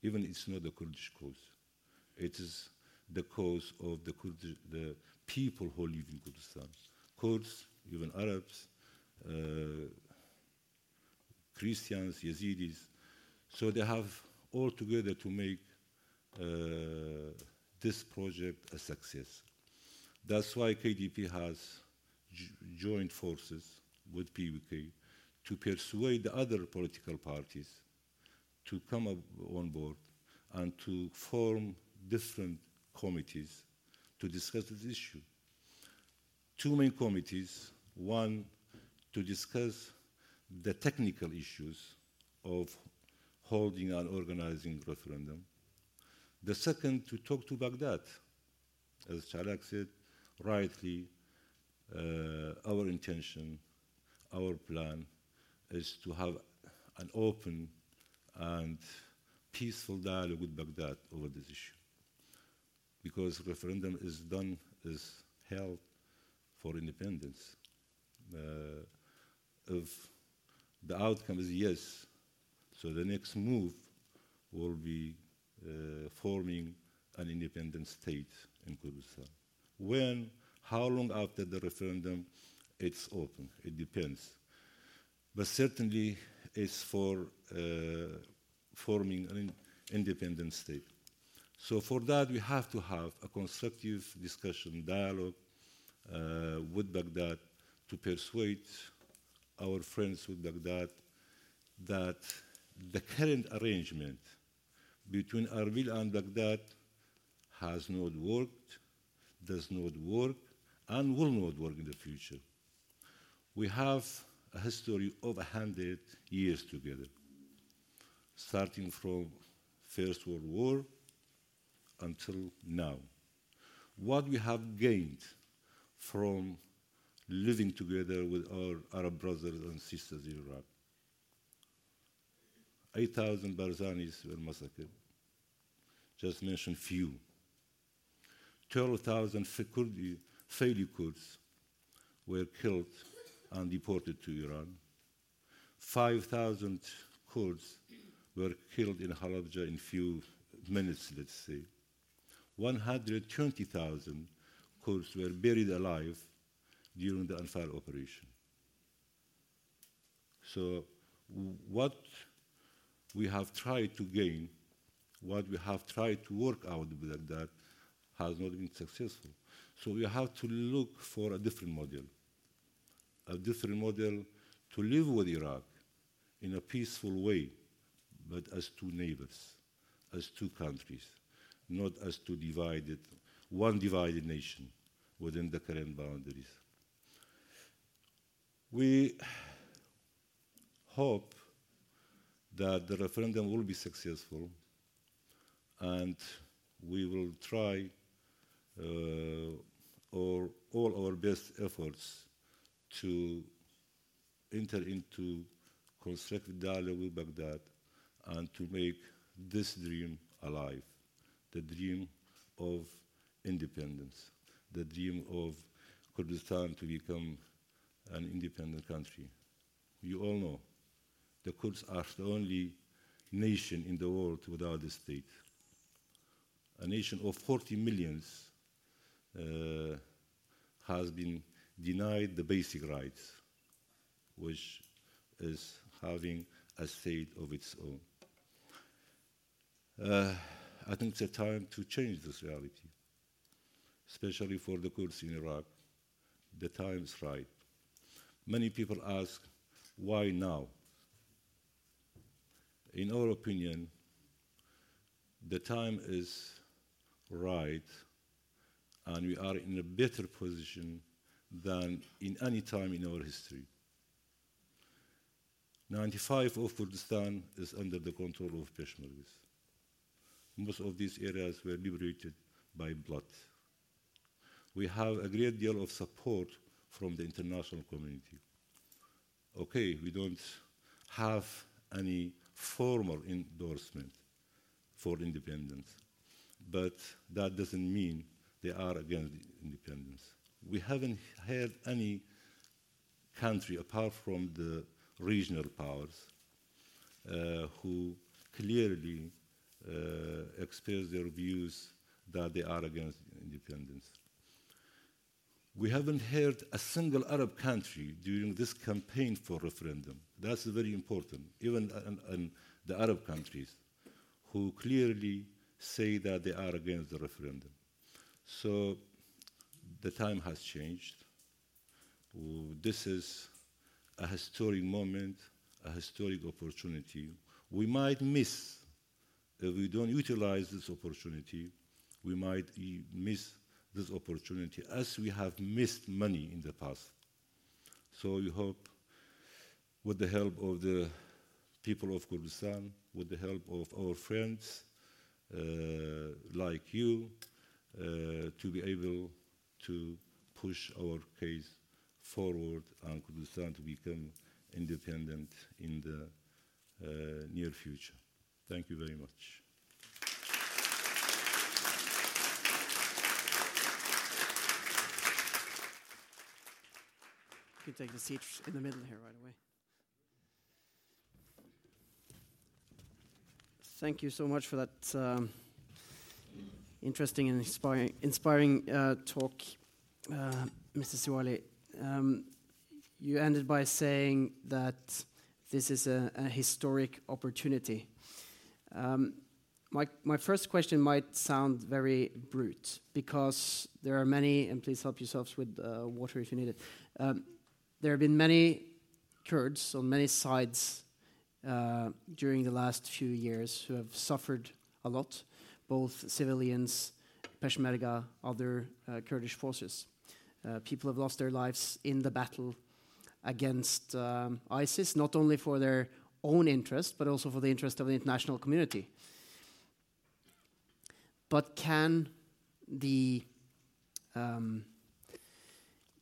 Even it's not the Kurdish cause. It is the cause of the, Kurdish, the people who live in Kurdistan. Kurds, even Arabs, uh, Christians, Yazidis. So they have all together to make uh, this project a success. That's why KDP has joined forces with PUK to persuade the other political parties to come on board and to form different committees to discuss this issue. Two main committees, one to discuss the technical issues of holding and organizing referendum. The second, to talk to Baghdad. As Chalak said, rightly, uh, our intention, our plan is to have an open and peaceful dialogue with Baghdad over this issue. Because referendum is done, is held for independence. Uh, if the outcome is yes, so the next move will be uh, forming an independent state in Kurdistan. When, how long after the referendum, it's open. It depends. But certainly, it's for uh, forming an independent state. So for that, we have to have a constructive discussion, dialogue uh, with Baghdad to persuade our friends with Baghdad that the current arrangement between Erbil and Baghdad has not worked, does not work, and will not work in the future. We have a history of 100 years together, starting from First World War until now. What we have gained from living together with our Arab brothers and sisters in Iraq. 8,000 Barzanis were massacred. Just mention few. 12,000 Faili Kurds were killed and deported to Iran. 5,000 Kurds were killed in Halabja in a few minutes, let's say. 120,000 Kurds were buried alive during the Anfal operation. So what we have tried to gain, what we have tried to work out with that has not been successful. So we have to look for a different model, a different model to live with Iraq in a peaceful way, but as two neighbors, as two countries, not as two divided, one divided nation within the current boundaries. We hope that the referendum will be successful and we will try uh, or all our best efforts to enter into constructive dialogue with Baghdad and to make this dream alive, the dream of independence, the dream of Kurdistan to become an independent country. You all know the Kurds are the only nation in the world without a state. A nation of 40 millions uh, has been denied the basic rights, which is having a state of its own. Uh, I think it's a time to change this reality, especially for the Kurds in Iraq. The time is right. Many people ask, why now? In our opinion, the time is right and we are in a better position than in any time in our history. 95 of Kurdistan is under the control of Peshmergas. Most of these areas were liberated by blood. We have a great deal of support from the international community. Okay, we don't have any formal endorsement for independence, but that doesn't mean they are against independence. We haven't had any country apart from the regional powers uh, who clearly uh, express their views that they are against independence. We haven't heard a single Arab country during this campaign for referendum. That's very important, even in, in the Arab countries, who clearly say that they are against the referendum. So the time has changed. This is a historic moment, a historic opportunity. We might miss, if we don't utilize this opportunity, we might miss this opportunity as we have missed money in the past. So we hope, with the help of the people of Kurdistan, with the help of our friends uh, like you, uh, to be able to push our case forward and Kurdistan to become independent in the uh, near future. Thank you very much. You can take the seat in the middle here right away. Thank you so much for that um, interesting and inspiring, inspiring uh, talk, uh, Mr. Siwaily. Um, you ended by saying that this is a, a historic opportunity. Um, my, my first question might sound very brute because there are many, and please help yourselves with uh, water if you need it. Um, there have been many Kurds on many sides uh, during the last few years who have suffered a lot both civilians, Peshmerga, other uh, Kurdish forces. Uh, people have lost their lives in the battle against um, ISIS, not only for their own interest, but also for the interest of the international community. But can the um,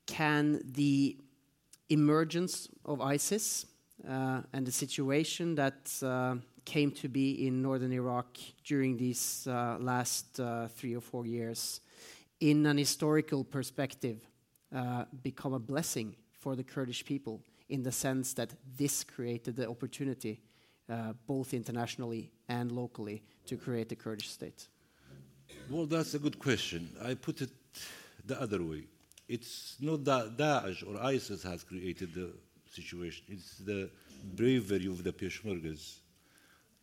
can the emergence of ISIS uh, and the situation that uh, came to be in northern Iraq during these uh, last uh, three or four years, in an historical perspective, uh, become a blessing for the Kurdish people in the sense that this created the opportunity, uh, both internationally and locally, to create a Kurdish state? Well, that's a good question. I put it the other way. It's not that Daesh or ISIS has created the situation. It's the bravery of the Peshmergas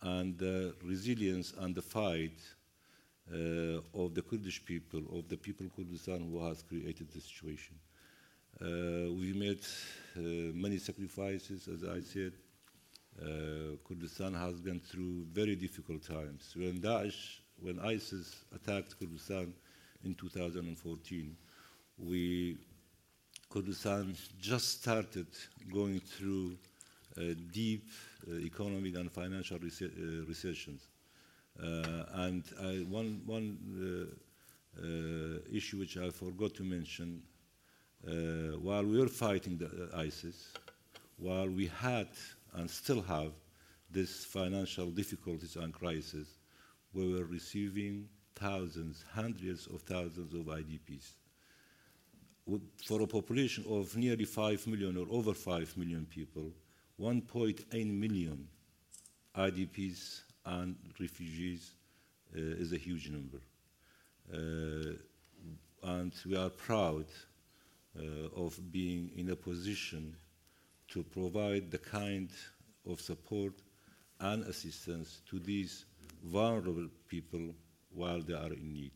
and the resilience and the fight uh, of the Kurdish people, of the people of Kurdistan who has created the situation. Uh, we made uh, many sacrifices, as I said. Uh, Kurdistan has gone through very difficult times. When Daesh, when ISIS attacked Kurdistan in 2014, we Kurdistan just started going through uh, deep economic and financial uh, recessions. Uh, and I, one, one uh, uh, issue which I forgot to mention, while we were fighting the, ISIS, while we had and still have this financial difficulties and crisis, we were receiving thousands, hundreds of thousands of IDPs. For a population of nearly 5 million or over 5 million people, 1.8 million IDPs and refugees uh, is a huge number. Uh, and we are proud uh, of being in a position to provide the kind of support and assistance to these vulnerable people while they are in need.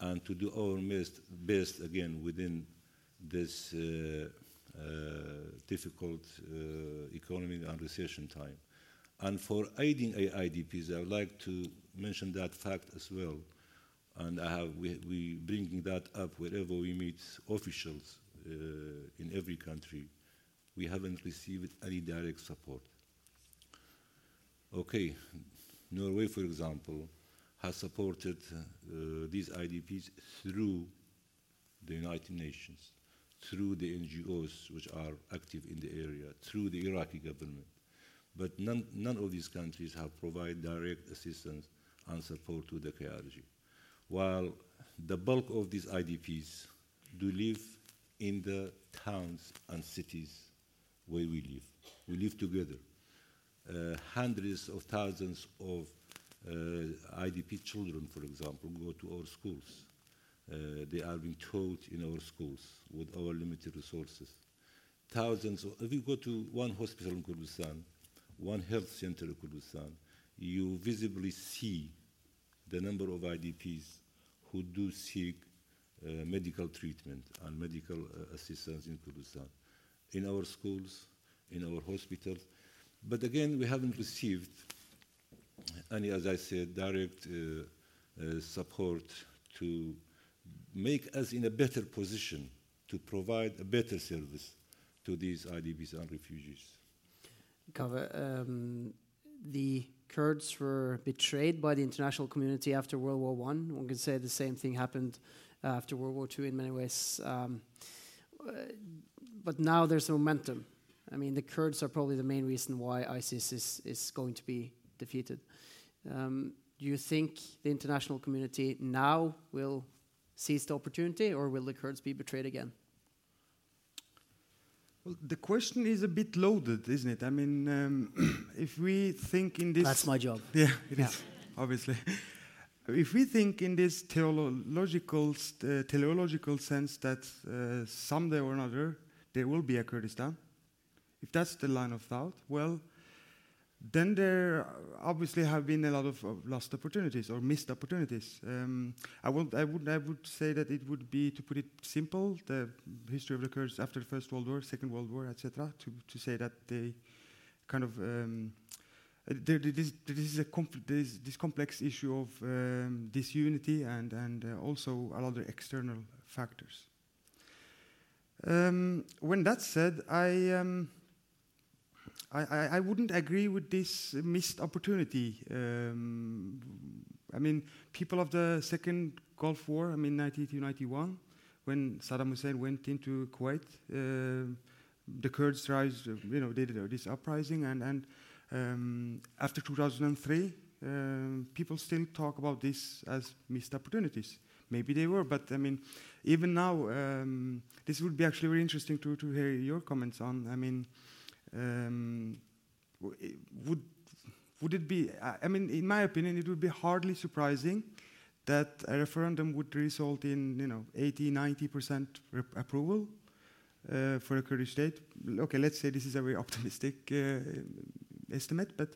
And to do our best, best again within this uh, difficult uh, economic and recession time. And for aiding IDPs, I would like to mention that fact as well. And I have, we, we bringing that up wherever we meet officials uh, in every country. We haven't received any direct support. Okay, Norway, for example, has supported uh, these IDPs through the United Nations, through the NGOs which are active in the area, through the Iraqi government. But none, none of these countries have provided direct assistance and support to the KRG. While the bulk of these IDPs do live in the towns and cities where we live. We live together. Uh, hundreds of thousands of uh, IDP children, for example, go to our schools. Uh, they are being taught in our schools with our limited resources. Thousands, of, if you go to one hospital in Kurdistan, one health center in Kurdistan, you visibly see the number of IDPs who do seek uh, medical treatment and medical uh, assistance in Kurdistan, in our schools, in our hospitals. But again, we haven't received any, as I said, direct uh, uh support to make us in a better position to provide a better service to these IDPs and refugees. Kaveh, um, the Kurds were betrayed by the international community after World War One. One could say the same thing happened after World War Two in many ways. Um, uh, but now there's momentum. I mean, the Kurds are probably the main reason why ISIS is, is going to be defeated. Um, do you think the international community now will seize the opportunity, or will the Kurds be betrayed again? Well, the question is a bit loaded, isn't it? I mean, um, if we think in this. That's my job. Yeah, it yeah. is, obviously. if we think in this theological, uh, teleological sense that uh, someday or another there will be a Kurdistan, if that's the line of thought, well, then there obviously have been a lot of, of lost opportunities or missed opportunities. Um, I, would, I, would, I would say that it would be, to put it simple, the history of the Kurds after the First World War, Second World War, etc., to, to say that they kind of um, there, this, this, is a this, this, complex issue of um, disunity and, and uh, also a lot of external factors. Um, when that said, I um, I, I, wouldn't agree with this missed opportunity. Um, I mean, people of the second Gulf War, I mean, 1991, when Saddam Hussein went into Kuwait, uh, the Kurds rise, you know, did this uprising, and, and um, after 2003, um, people still talk about this as missed opportunities. Maybe they were, but I mean, even now, um, this would be actually very interesting to, to hear your comments on. I mean, um, would would it be? I mean, in my opinion, it would be hardly surprising that a referendum would result in you know 80, 90 percent approval uh, for a Kurdish state. Okay, let's say this is a very optimistic uh, estimate, but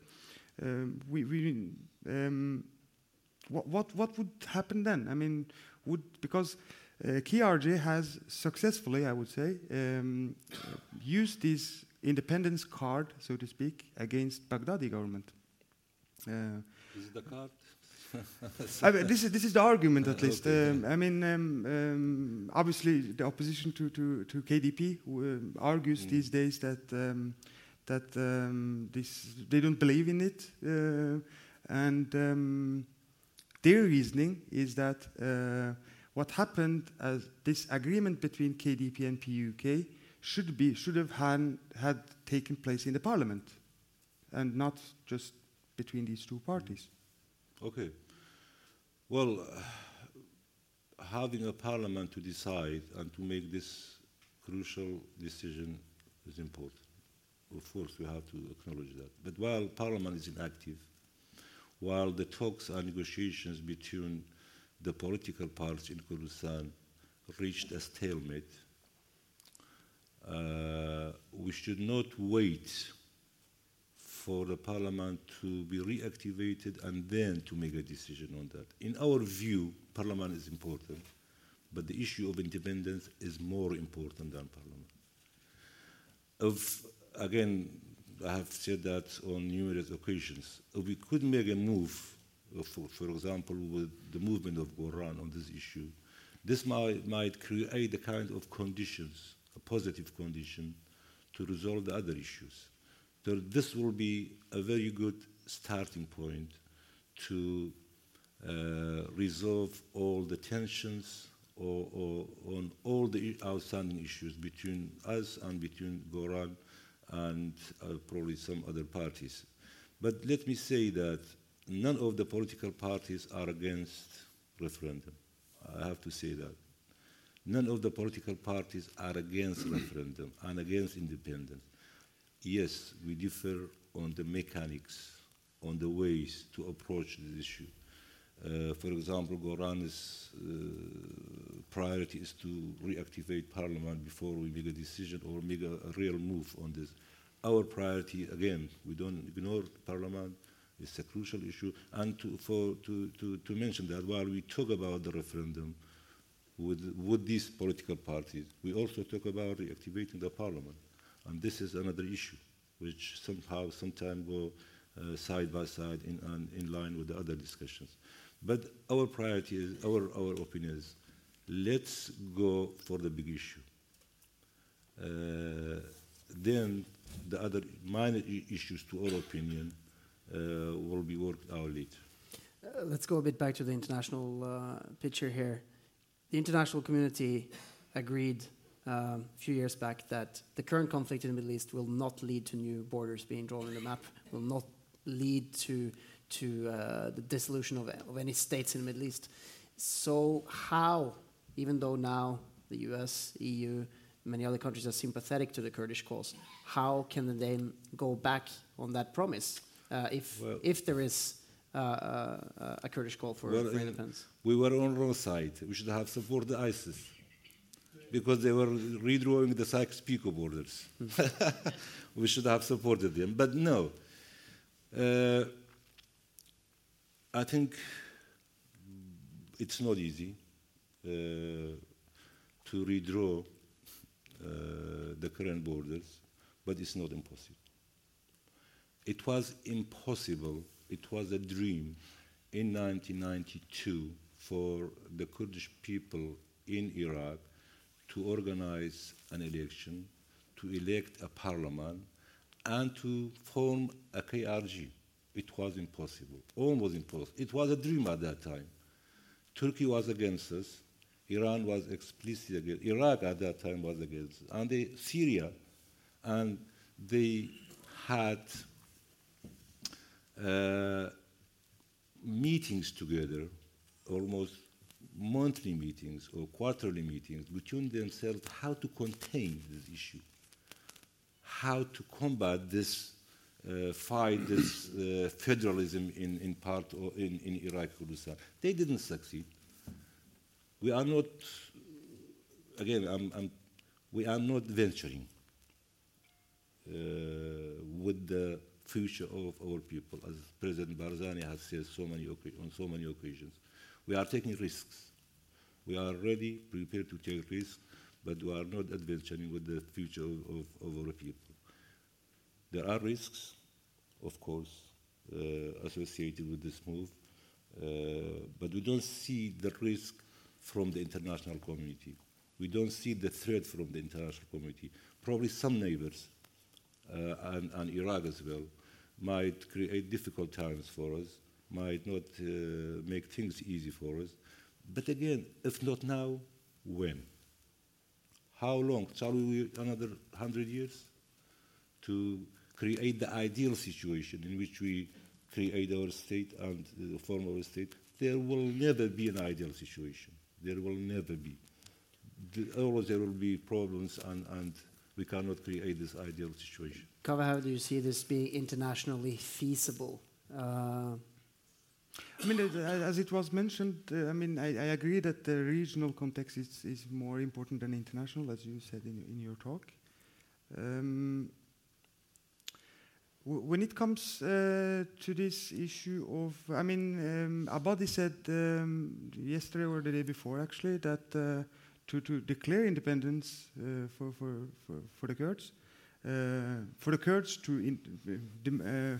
um, we, we um, what, what what would happen then? I mean, would because uh, KRG has successfully, I would say, um, used these independence card, so to speak, against Baghdadi government. Uh, Is the card? I mean, this is this is the argument at least. Okay. Um, I mean, um, um, obviously, the opposition to to, to KDP um, argues Mm. these days that um, that um, this they don't believe in it, uh, and um, their reasoning is that uh, what happened as this agreement between KDP and PUK should be should have had, had taken place in the parliament, and not just between these two parties. Okay. Well, uh, having a parliament to decide and to make this crucial decision is important. Of course, we have to acknowledge that. But while parliament is inactive, while the talks and negotiations between the political parties in Kurdistan reached a stalemate, we should not wait for the parliament to be reactivated and then to make a decision on that. In our view, parliament is important, but the issue of independence is more important than parliament. If, again, I have said that on numerous occasions, if we could make a move, uh, for, for example, with the movement of Goran on this issue, this might, might create the kind of conditions, a positive condition, to resolve the other issues. So this will be a very good starting point to uh, resolve all the tensions or, or on all the outstanding issues between us and between Goran and uh, probably some other parties. But let me say that none of the political parties are against referendum. I have to say that. None of the political parties are against referendum and against independence. Yes, we differ on the mechanics, on the ways to approach this issue. Uh, for example, Goran's uh, priority is to reactivate parliament before we make a decision or make a, a real move on this. Our priority, again, we don't ignore parliament. It's a crucial issue. And to, for, to, to, to mention that while we talk about the referendum with, with these political parties, we also talk about reactivating the parliament. And this is another issue, which somehow, sometime go uh, side by side in, and in line with the other discussions. But our priority is, our, our opinion is, let's go for the big issue. Uh, then the other minor issues, to our opinion, uh, will be worked out later. Uh, let's go a bit back to the international uh, picture here. The international community agreed um, a few years back that the current conflict in the Middle East will not lead to new borders being drawn in the map, will not lead to to uh, the dissolution of, of any states in the Middle East. So how, even though now the U.S., EU, many other countries are sympathetic to the Kurdish cause, how can they then go back on that promise uh, if Well- if there is a Kurdish call for, Well, for independence? we were on wrong side. We should have supported ISIS because they were redrawing the Sykes-Picot borders. we should have supported them, but no. Uh, I think it's not easy uh, to redraw uh, the current borders, but it's not impossible. It was impossible, it was a dream in 1992 for the Kurdish people in Iraq to organize an election, to elect a parliament, and to form a KRG. It was impossible, almost impossible. It was a dream at that time. Turkey was against us. Iran was explicitly against. Iraq at that time was against us. And they, Syria, and they had uh, meetings together, almost monthly meetings or quarterly meetings between themselves how to contain this issue, how to combat this uh, fight, this uh, federalism in, in part or in, in Iraq Kurdistan. They didn't succeed. We are not, again, I'm, I'm, we are not venturing uh, with the future of our people, as President Barzani has said so many on so many occasions. We are taking risks. We are ready, prepared to take risks, but we are not adventuring with the future of, of, of our people. There are risks, of course, uh, associated with this move, uh, but we don't see the risk from the international community. We don't see the threat from the international community. Probably some neighbors, and, and, Iraq as well, might create difficult times for us, might not uh, make things easy for us. But again, if not now, when? How long? Shall we wait another 100 years to create the ideal situation in which we create our state and uh, form our state? There will never be an ideal situation. There will never be. The, always there will be problems and, and we cannot create this ideal situation. Kaveh, how do you see this being internationally feasible? Uh, I mean, as it was mentioned, uh, I mean, I, I, agree that the regional context is, is more important than international, as you said in, in your talk. Um, when it comes uh, to this issue of, I mean, um, Abadi said um, yesterday or the day before, actually, that uh, to, to declare independence uh, for, for, for, for, the Kurds, uh, for the Kurds to in, uh,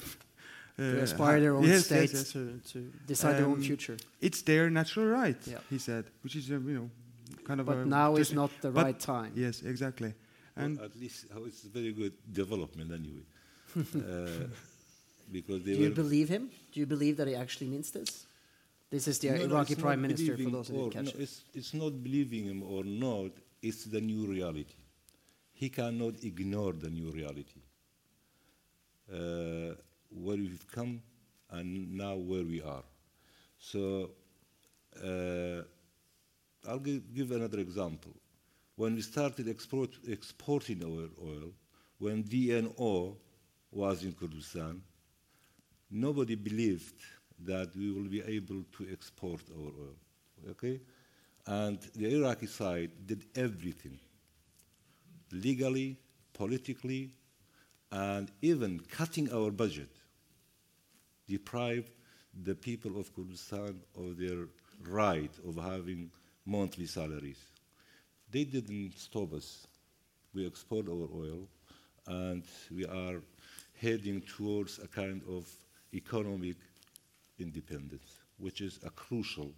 to aspire their own yes, state, yes, yes. To, to, decide um, their own future. It's their natural right, yeah. he said, which is, uh, you know, kind of but a... now is not the right time. Yes, exactly. And well, at least oh, it's a very good development anyway. uh, because Do you believe him? Do you believe that he actually means this? This is the no, Iraqi no, prime minister, for those who didn't catch no, it's, it's not believing him or not, it's the new reality. He cannot ignore the new reality. Uh, where we've come and now where we are. So uh, I'll give, give, another example. When we started export, exporting our oil, when DNO was in Kurdistan, nobody believed that we will be able to export our oil. Okay? And the Iraqi side did everything legally, politically, and even cutting our budget deprived the people of Kurdistan of their right of having monthly salaries. They didn't stop us. We export our oil, and we are heading towards a kind of economic independence, which is a crucial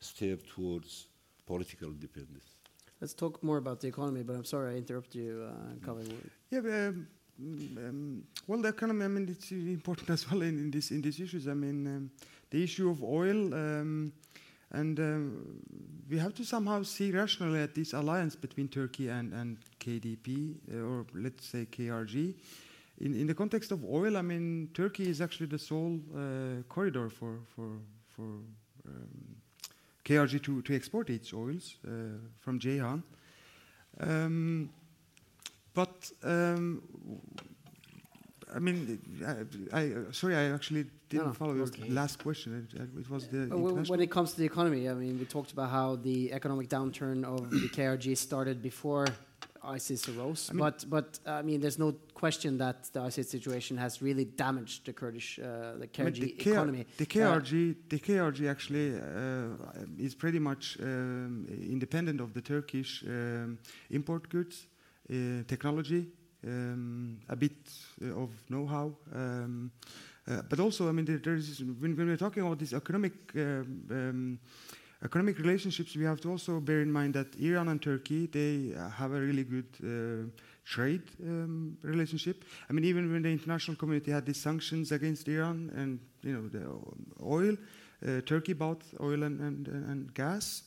step towards political independence. Let's talk more about the economy, but I'm sorry I interrupted you, uh, Colin. Yeah, but, um, um, well, the economy, I mean, it's important as well in, in, this, in these issues. I mean, um, the issue of oil, um, and um, we have to somehow see rationally at this alliance between Turkey and, and KDP, uh, or let's say KRG. In, in the context of oil, I mean, Turkey is actually the sole uh, corridor for, for, for um, KRG to, to export its oils uh, from Ceyhan. Um, but um, I mean, I, I, sorry, I actually didn't no, follow okay. your last question. It, it was the well, when it comes to the economy. I mean, we talked about how the economic downturn of the KRG started before ISIS arose. I mean, but but I mean, there's no question that the ISIS situation has really damaged the Kurdish, uh, the KRG I mean, the economy. The KRG, uh, the KRG actually uh, is pretty much um, independent of the Turkish um, import goods. Uh, technology, um, a bit uh, of know-how. Um, uh, but also, I mean, there, there is, when, when, we're talking about this economic um, um, economic relationships, we have to also bear in mind that Iran and Turkey they have a really good uh, trade um, relationship. I mean, even when the international community had these sanctions against Iran and you know the oil, uh, Turkey bought oil and, and, and gas.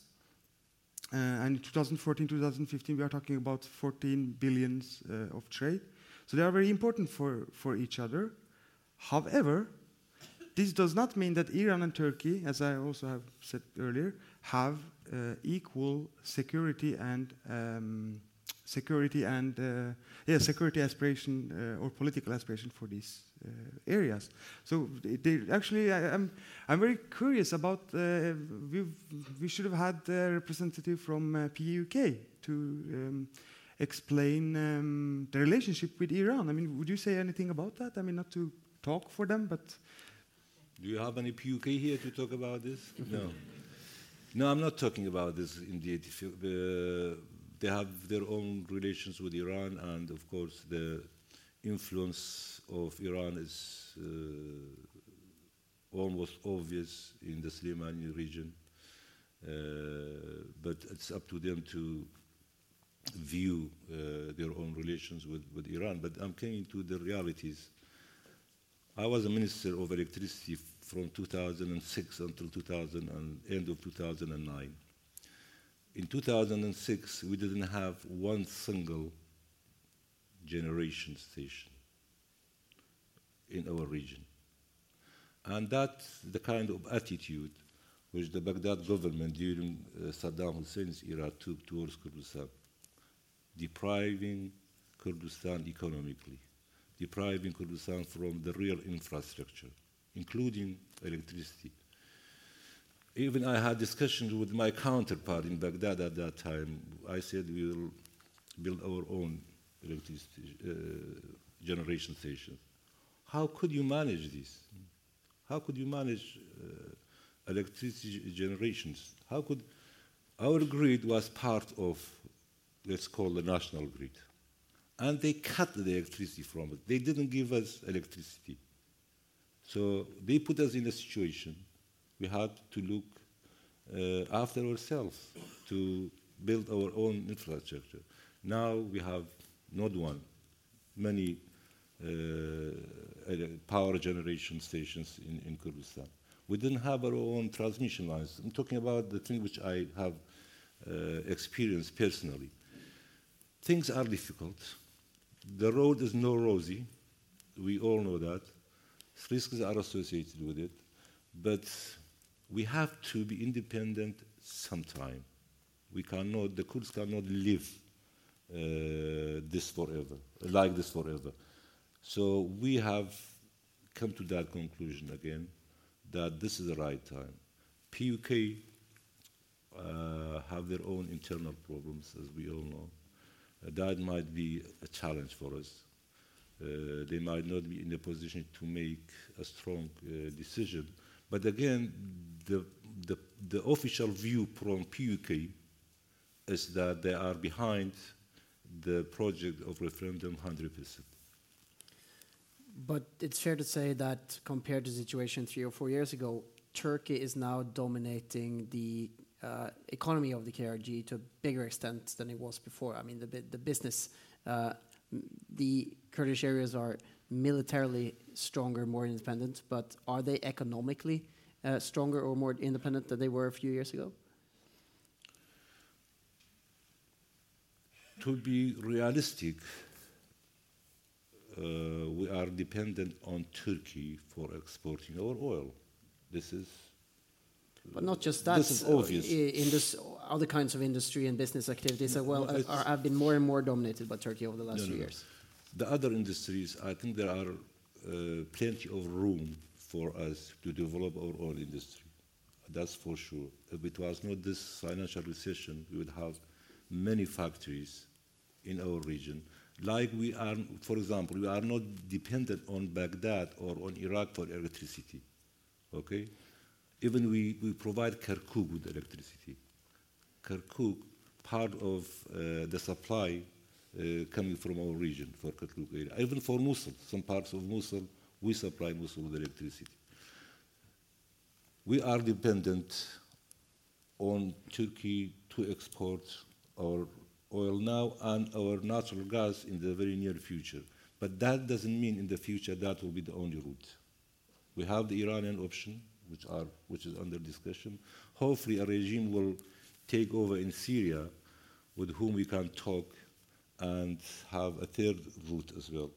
Uh, and in 2014, 2015, we are talking about 14 billions uh, of trade. So they are very important for, for each other. However, this does not mean that Iran and Turkey, as I also have said earlier, have uh, equal security and um, security and uh, yeah, security aspiration uh, or political aspiration for these uh, areas. So they, actually, I, am I'm, I'm very curious about. Uh, we we should have had a representative from uh, PUK to um, explain um, the relationship with Iran. I mean, would you say anything about that? I mean, not to talk for them, but. Do you have any PUK here to talk about this? no. No, I'm not talking about this indeed. Uh, they have their own relations with Iran, and of course, the influence of Iran is uh, almost obvious in the Sulaimani region, uh, but it's up to them to view uh, their own relations with, with Iran. But I'm coming to the realities. I was a minister of electricity from 2006 until 2000 and end of 2009. In 2006, we didn't have one single generation station in our region. And that's the kind of attitude which the Baghdad government during uh, Saddam Hussein's era took towards Kurdistan, depriving Kurdistan economically, depriving Kurdistan from the real infrastructure, including electricity. Even I had discussions with my counterpart in Baghdad at that time. I said we will build our own electricity uh, generation stations. How could you manage this? How could you manage uh, electricity generations? How could our grid was part of, let's call the national grid, and they cut the electricity from us. They didn't give us electricity, so they put us in a situation we had to look uh, after ourselves to build our own infrastructure. Now we have not one, many uh, power generation stations in, in Kurdistan. We didn't have our own transmission lines. I'm talking about the thing which I have uh, experienced personally. Things are difficult. The road is no rosy. We all know that. Risks are associated with it. But we have to be independent sometime. We cannot, the Kurds cannot live uh, this forever, like this forever. So we have come to that conclusion again that this is the right time. PUK uh, have their own internal problems, as we all know. That might be a challenge for us. Uh, they might not be in a position to make a strong uh, decision. But again, the, the, the official view from PUK is that they are behind the project of referendum 100%. But it's fair to say that compared to the situation three or four years ago, Turkey is now dominating the economy of the KRG to a bigger extent than it was before. I mean, the, the business, uh, the Kurdish areas are militarily stronger, more independent, but are they economically uh, stronger or more independent than they were a few years ago? to be realistic, uh, we are dependent on Turkey for exporting our oil. This is. But not just that. This is obvious. In this, other kinds of industry and business activities well, well are, have been more and more dominated by Turkey over the last no, few no. years. The other industries, I think there are uh, plenty of room for us to develop our own industry. That's for sure. If it was not this financial recession, we would have many factories in our region. Like we are, for example, we are not dependent on Baghdad or on Iraq for electricity. Okay? Even we, we provide Kirkuk with electricity. Kirkuk, part of uh, the supply uh, coming from our region for Kirkuk area. Even for Mosul, some parts of Mosul, we supply Mosul with electricity. We are dependent on Turkey to export our oil now and our natural gas in the very near future. But that doesn't mean in the future that will be the only route. We have the Iranian option, which, are, which is under discussion. Hopefully, a regime will take over in Syria with whom we can talk and have a third route as well.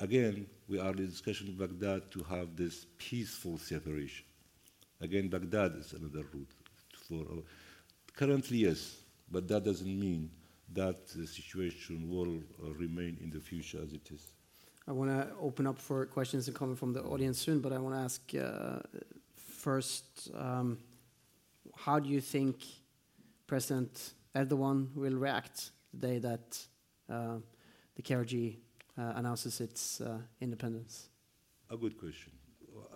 Again, we are in discussion with Baghdad to have this peaceful separation. Again, Baghdad is another route. For, uh, currently, yes, but that doesn't mean that the situation will uh, remain in the future as it is. I want to open up for questions and comments from the audience soon, but I want to ask uh, first um, how do you think President Erdogan will react the day that uh, the KRG uh, announces its uh, independence? A good question.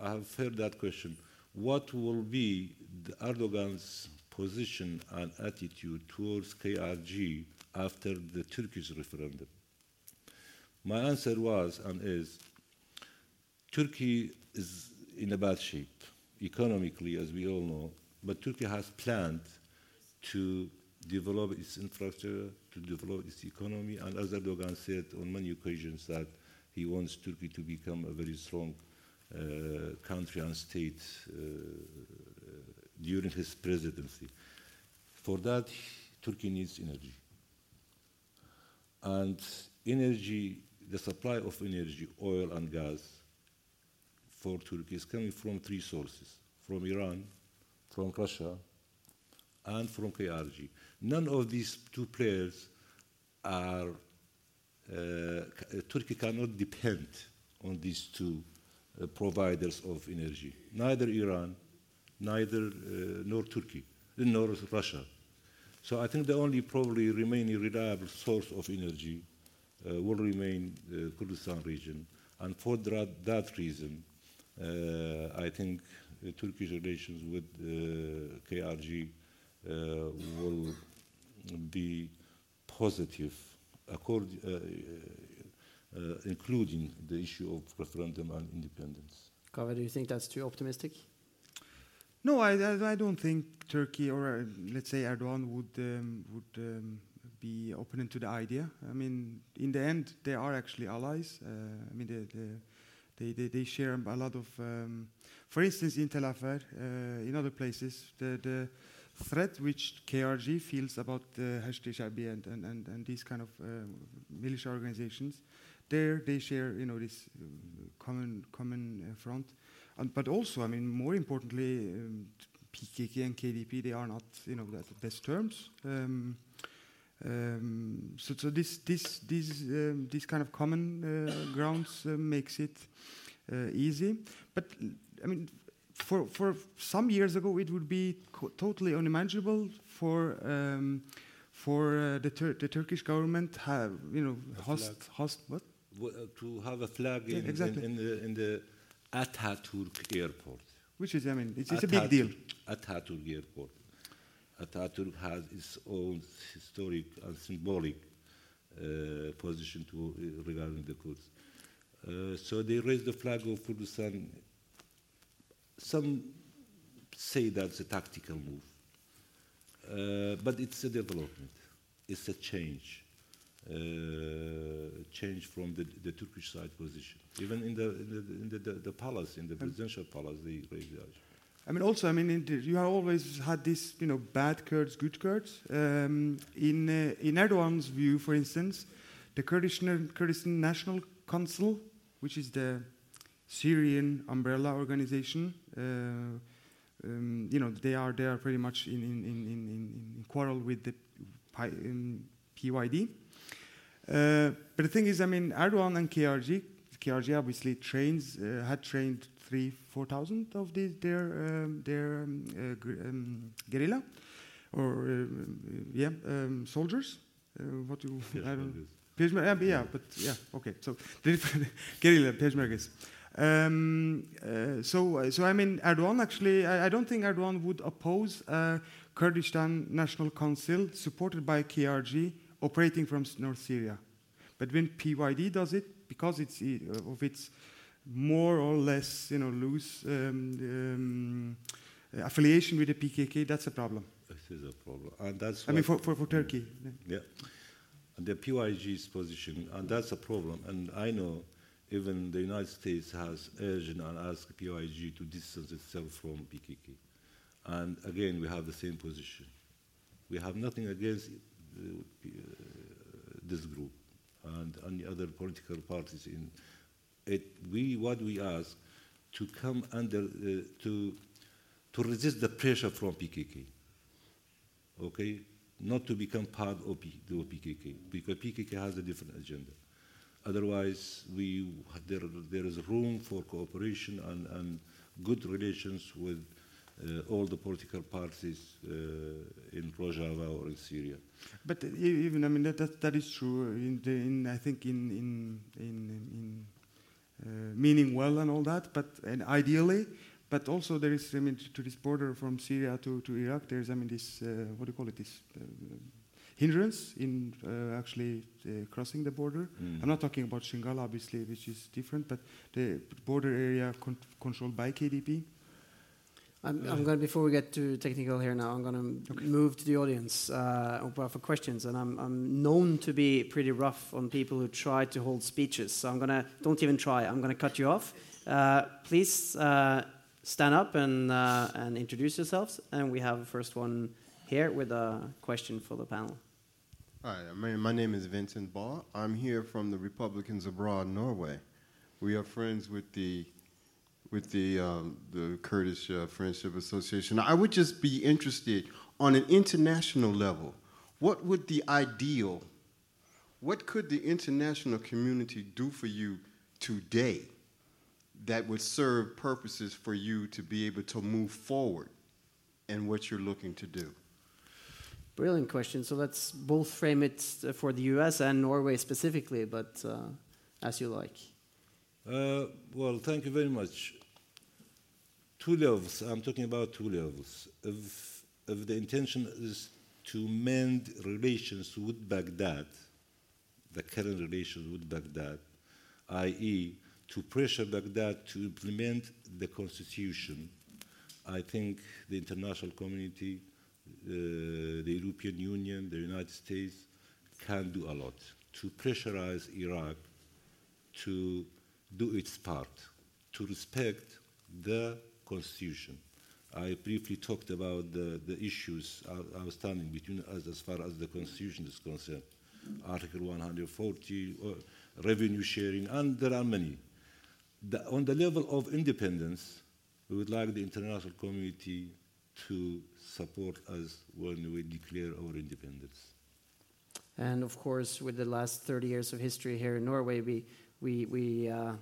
I have heard that question. What will be Erdogan's position and attitude towards KRG after the Turkish referendum. My answer was and is Turkey is in a bad shape economically, as we all know, but Turkey has planned to develop its infrastructure, to develop its economy, and as Erdogan said on many occasions that he wants Turkey to become a very strong uh, country and state uh, during his presidency. For that, Turkey needs energy. And energy, the supply of energy, oil and gas, for Turkey is coming from three sources from Iran, from Russia, and from KRG. None of these two players are, uh, Turkey cannot depend on these two uh, providers of energy, neither Iran, neither uh, nor Turkey, nor Russia. So I think the only probably remaining reliable source of energy uh, will remain the Kurdistan region. And for that, that reason, uh, I think Turkish relations with uh, KRG uh, will be positive, accord, including the issue of referendum and independence. Kaveh, do you think that's too optimistic? No, I, I, I, don't think Turkey or uh, let's say Erdogan would um, would um, be open to the idea. I mean, in the end, they are actually allies. Uh, I mean, the, the they, they, they share a lot of, um, for instance, in Tal Afar, uh, in other places, the, the threat which KRG feels about the HDSHB and, and, and, and these kind of uh, militia organizations, there they share, you know, this uh, common common uh, front. And, but also, I mean, more importantly, um, PKK and KDP, they are not, you know, at the best terms. Um, um, so, so this this this um, this kind of common uh, grounds uh, makes it uh, easy. But I mean, for for some years ago, it would be totally unimaginable for. Um, for uh, the, Tur the Turkish government, have you know, host, host what? Uh, to have a flag in, yeah, exactly. in, in, the in the Ataturk airport. Which is, I mean, it's, it's a big deal. Ataturk airport. Ataturk has its own historic and symbolic uh, position to, uh, regarding the Kurds. Uh, so they raised the flag of Kurdistan. Some say that's a tactical move, uh, but it's a development. It's a change, uh, change from the, the, Turkish side position. Even in the in the, in the, the palace, in the presidential palace, they raised the I mean, also, I mean, you have always had this, you know, bad Kurds, good Kurds. Um, in uh, in Erdogan's view, for instance, the Kurdish National Council, which is the Syrian umbrella organization, uh, um, you know, they are they are pretty much in in in in, in quarrel with the PYD. Uh, but the thing is, I mean, Erdogan and KRG, KRG obviously trains uh, had trained three, four thousand of these, their um, their um, uh, um, guerrilla or uh, yeah um, soldiers. Uh, what do yes, I don't. Peshmerga, yeah, but yeah, okay. So guerrilla Peshmergas. Um, uh, so, so I mean, Erdogan actually, I, I, don't think Erdogan would oppose a Kurdistan National Council supported by KRG operating from North Syria. But when PYD does it, because it's uh, of its more or less, you know, loose um, um, affiliation with the PKK, that's a problem. This is a problem, and that's. I mean, for, for, for Turkey. Yeah, and the PYD's position, and that's a problem. And I know even the United States has urged and asked PYG to distance itself from PKK. And again, we have the same position. We have nothing against uh, uh, this group and any other political parties in it, we, what we ask, to come under, uh, to, to resist the pressure from PKK, okay? Not to become part of P, the PKK, because PKK has a different agenda. Otherwise, we, there, there is room for cooperation and, and good relations with uh, all the political parties uh, in Rojava or in Syria. But even, I mean, that, that, that is true. In, the, in I think in, in, in, in uh, meaning well and all that, but and ideally, but also there is, I mean, to this border from Syria to, to Iraq, there's, I mean, this, uh, what do you call it, this uh, hindrance in uh, actually uh, crossing the border. Mm. I'm not talking about Shingal, obviously, which is different, but the border area con- controlled by KDP. I'm, I'm going before we get too technical here now. I'm going to move to the audience, uh, open up for questions. And I'm, I'm known to be pretty rough on people who try to hold speeches. So I'm going to don't even try. I'm going to cut you off. Uh, please uh, stand up and uh, and introduce yourselves. And we have the first one here with a question for the panel. Hi, my, my name is Vincent Ball. I'm here from the Republicans Abroad, Norway. We are friends with the with the um, the Kurdish uh, Friendship Association. I would just be interested on an international level. What would the ideal? What could the international community do for you today that would serve purposes for you to be able to move forward in what you're looking to do? Brilliant question. So let's both frame it uh, for the US and Norway specifically, but uh, as you like. Uh, well, thank you very much. Two levels. I'm talking about two levels. If, if the intention is to mend relations with Baghdad, the current relations with Baghdad, i.e., to pressure Baghdad to implement the constitution, I think the international community, uh, the European Union, the United States can do a lot to pressurize Iraq to do its part, to respect the constitution. I briefly talked about the, the issues outstanding between us as far as the constitution is concerned. Article 140, uh, revenue sharing, and there are many. The, on the level of independence, we would like the international community to support us when we declare our independence. And of course, with the last 30 years of history here in Norway, we, we, we, uh,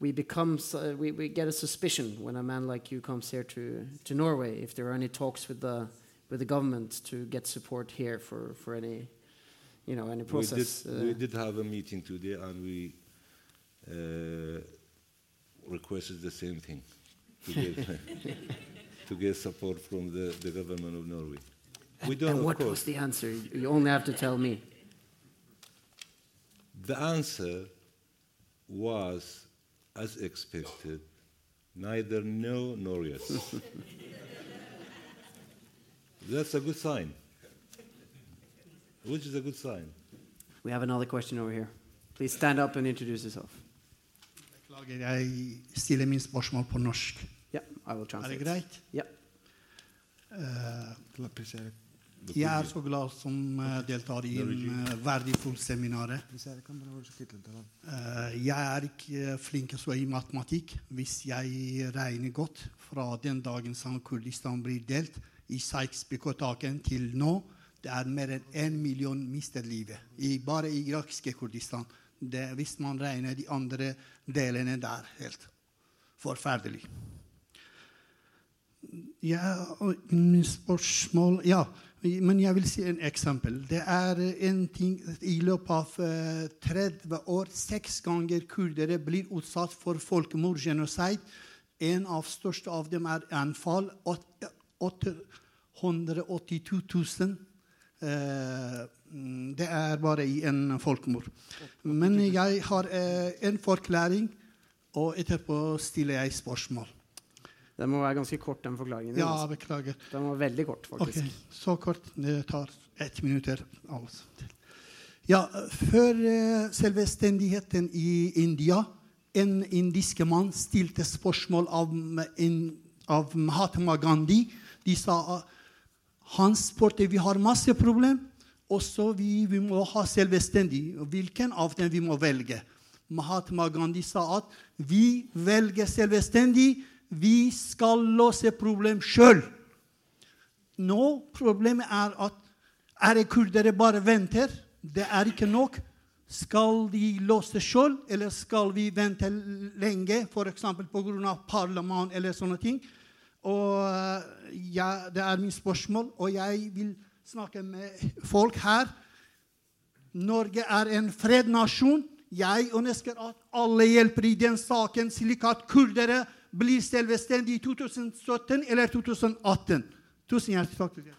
we become, uh, we, we get a suspicion when a man like you comes here to, to Norway, if there are any talks with the, with the government to get support here for, for any, you know, any process. We did, uh, we did have a meeting today and we uh, requested the same thing to get, to get support from the, the government of Norway. We don't, and what course, was the answer? You only have to tell me. The answer was, as expected, neither no nor yes. That's a good sign. Which is a good sign. We have another question over here. Please stand up and introduce yourself. Beklager, jeg stiller min spørsmål på norsk. Yeah, I will Er translate. det greit? Yeah. Eh, La presere- jeg er så glad som eh, deltar i en uh, verdifull seminar. Eh, jeg er ikke flink så i matematikk. Hvis jeg regner godt fra den dagen som Kurdistan blir delt i Sykes-Picot-taken til nå, det er mer enn én million mistet livet. I, bare i irakiske Kurdistan. Det, hvis man regner de andre delene der. Helt forferdelig. Ja, min spørsmål Ja, men jeg vil si en eksempel. Det er en ting I løpet av eh, 30 år seks ganger kurdere blir utsatt for folkemord, genocide. En av største av dem er anfall. Åt- 882 000. Eh, mm, det er bare i en folkemord. Men jeg har eh, en forklaring, og etterpå stiller jeg spørsmål. Den må være ganske kort, den forklaringen. Ja, beklager. Den var veldig kort, faktisk. Okay, så kort. Det tar ett minutt. Altså. Ja, før eh, selvstendigheten i India en indisk mann stilte spørsmål av, en, av Mahatma Gandhi. De sa han spurte vi har masse problem, også vi, vi må ha selvstendig. Hvilken av dem vi må velge? Mahatma Gandhi sa at vi velger selvstendig. Vi skal løse problem sjøl. Nå problemet er at er det kurdere bare venter? Det er ikke nok. Skal de løse sjøl, eller skal vi vente lenge, f.eks. pga. parlament eller sånne ting? Og eh, ja, Det er mitt spørsmål, og jeg vil snakke med folk her. Norge er en frednasjon. Jeg ønsker at alle hjelper i den saken, slik at kurdere blir selvstendige i 2017 eller 2018. Tusen hjertelig takk. til dere.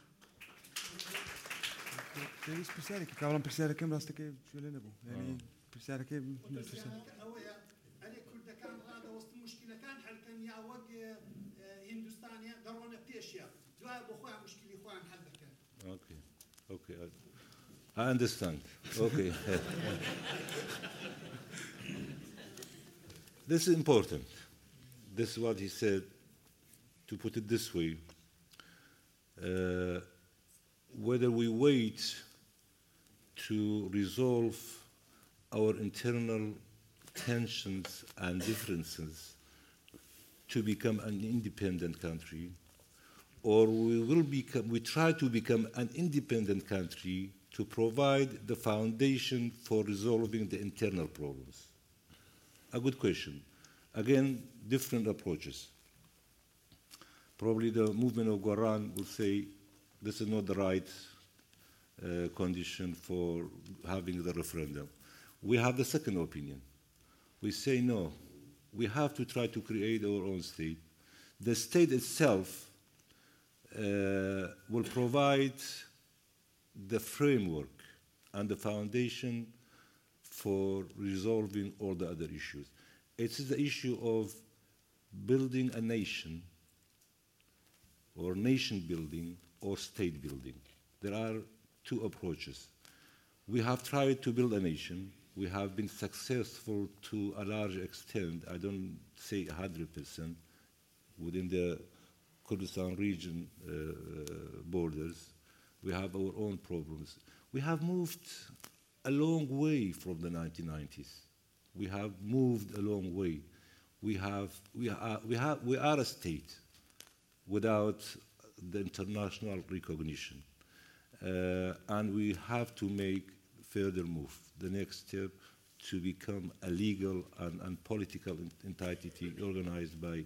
تريس برسالك كاولان برسالك كم راستك شو اللي نبو يعني برسالك هو أنا كل كان هذا وسط مشكلة كان حل كان يا وق هندوستانيا درونا بتيشيا جواب أخويا مشكلة أخويا حل كان Okay, okay, I, I understand. Okay. this is important. This is what he said. To put it this way, uh, whether we wait to resolve our internal tensions and differences to become an independent country, or we will become, we try to become an independent country to provide the foundation for resolving the internal problems. A good question. Again, different approaches. Probably the movement of Goran will say this is not the right uh, condition for having the referendum. We have the second opinion. We say no, we have to try to create our own state. The state itself uh, will provide the framework and the foundation for resolving all the other issues. It is the issue of building a nation or nation building or state building. There are two approaches. We have tried to build a nation. We have been successful to a large extent, I don't say 100%, within the Kurdistan region uh, borders. We have our own problems. We have moved a long way from the 1990s. We have moved a long way. We, have, we, are, we, have, we are a state without the international recognition. Uh, and we have to make further move, the next step to become a legal and, and political entity organized by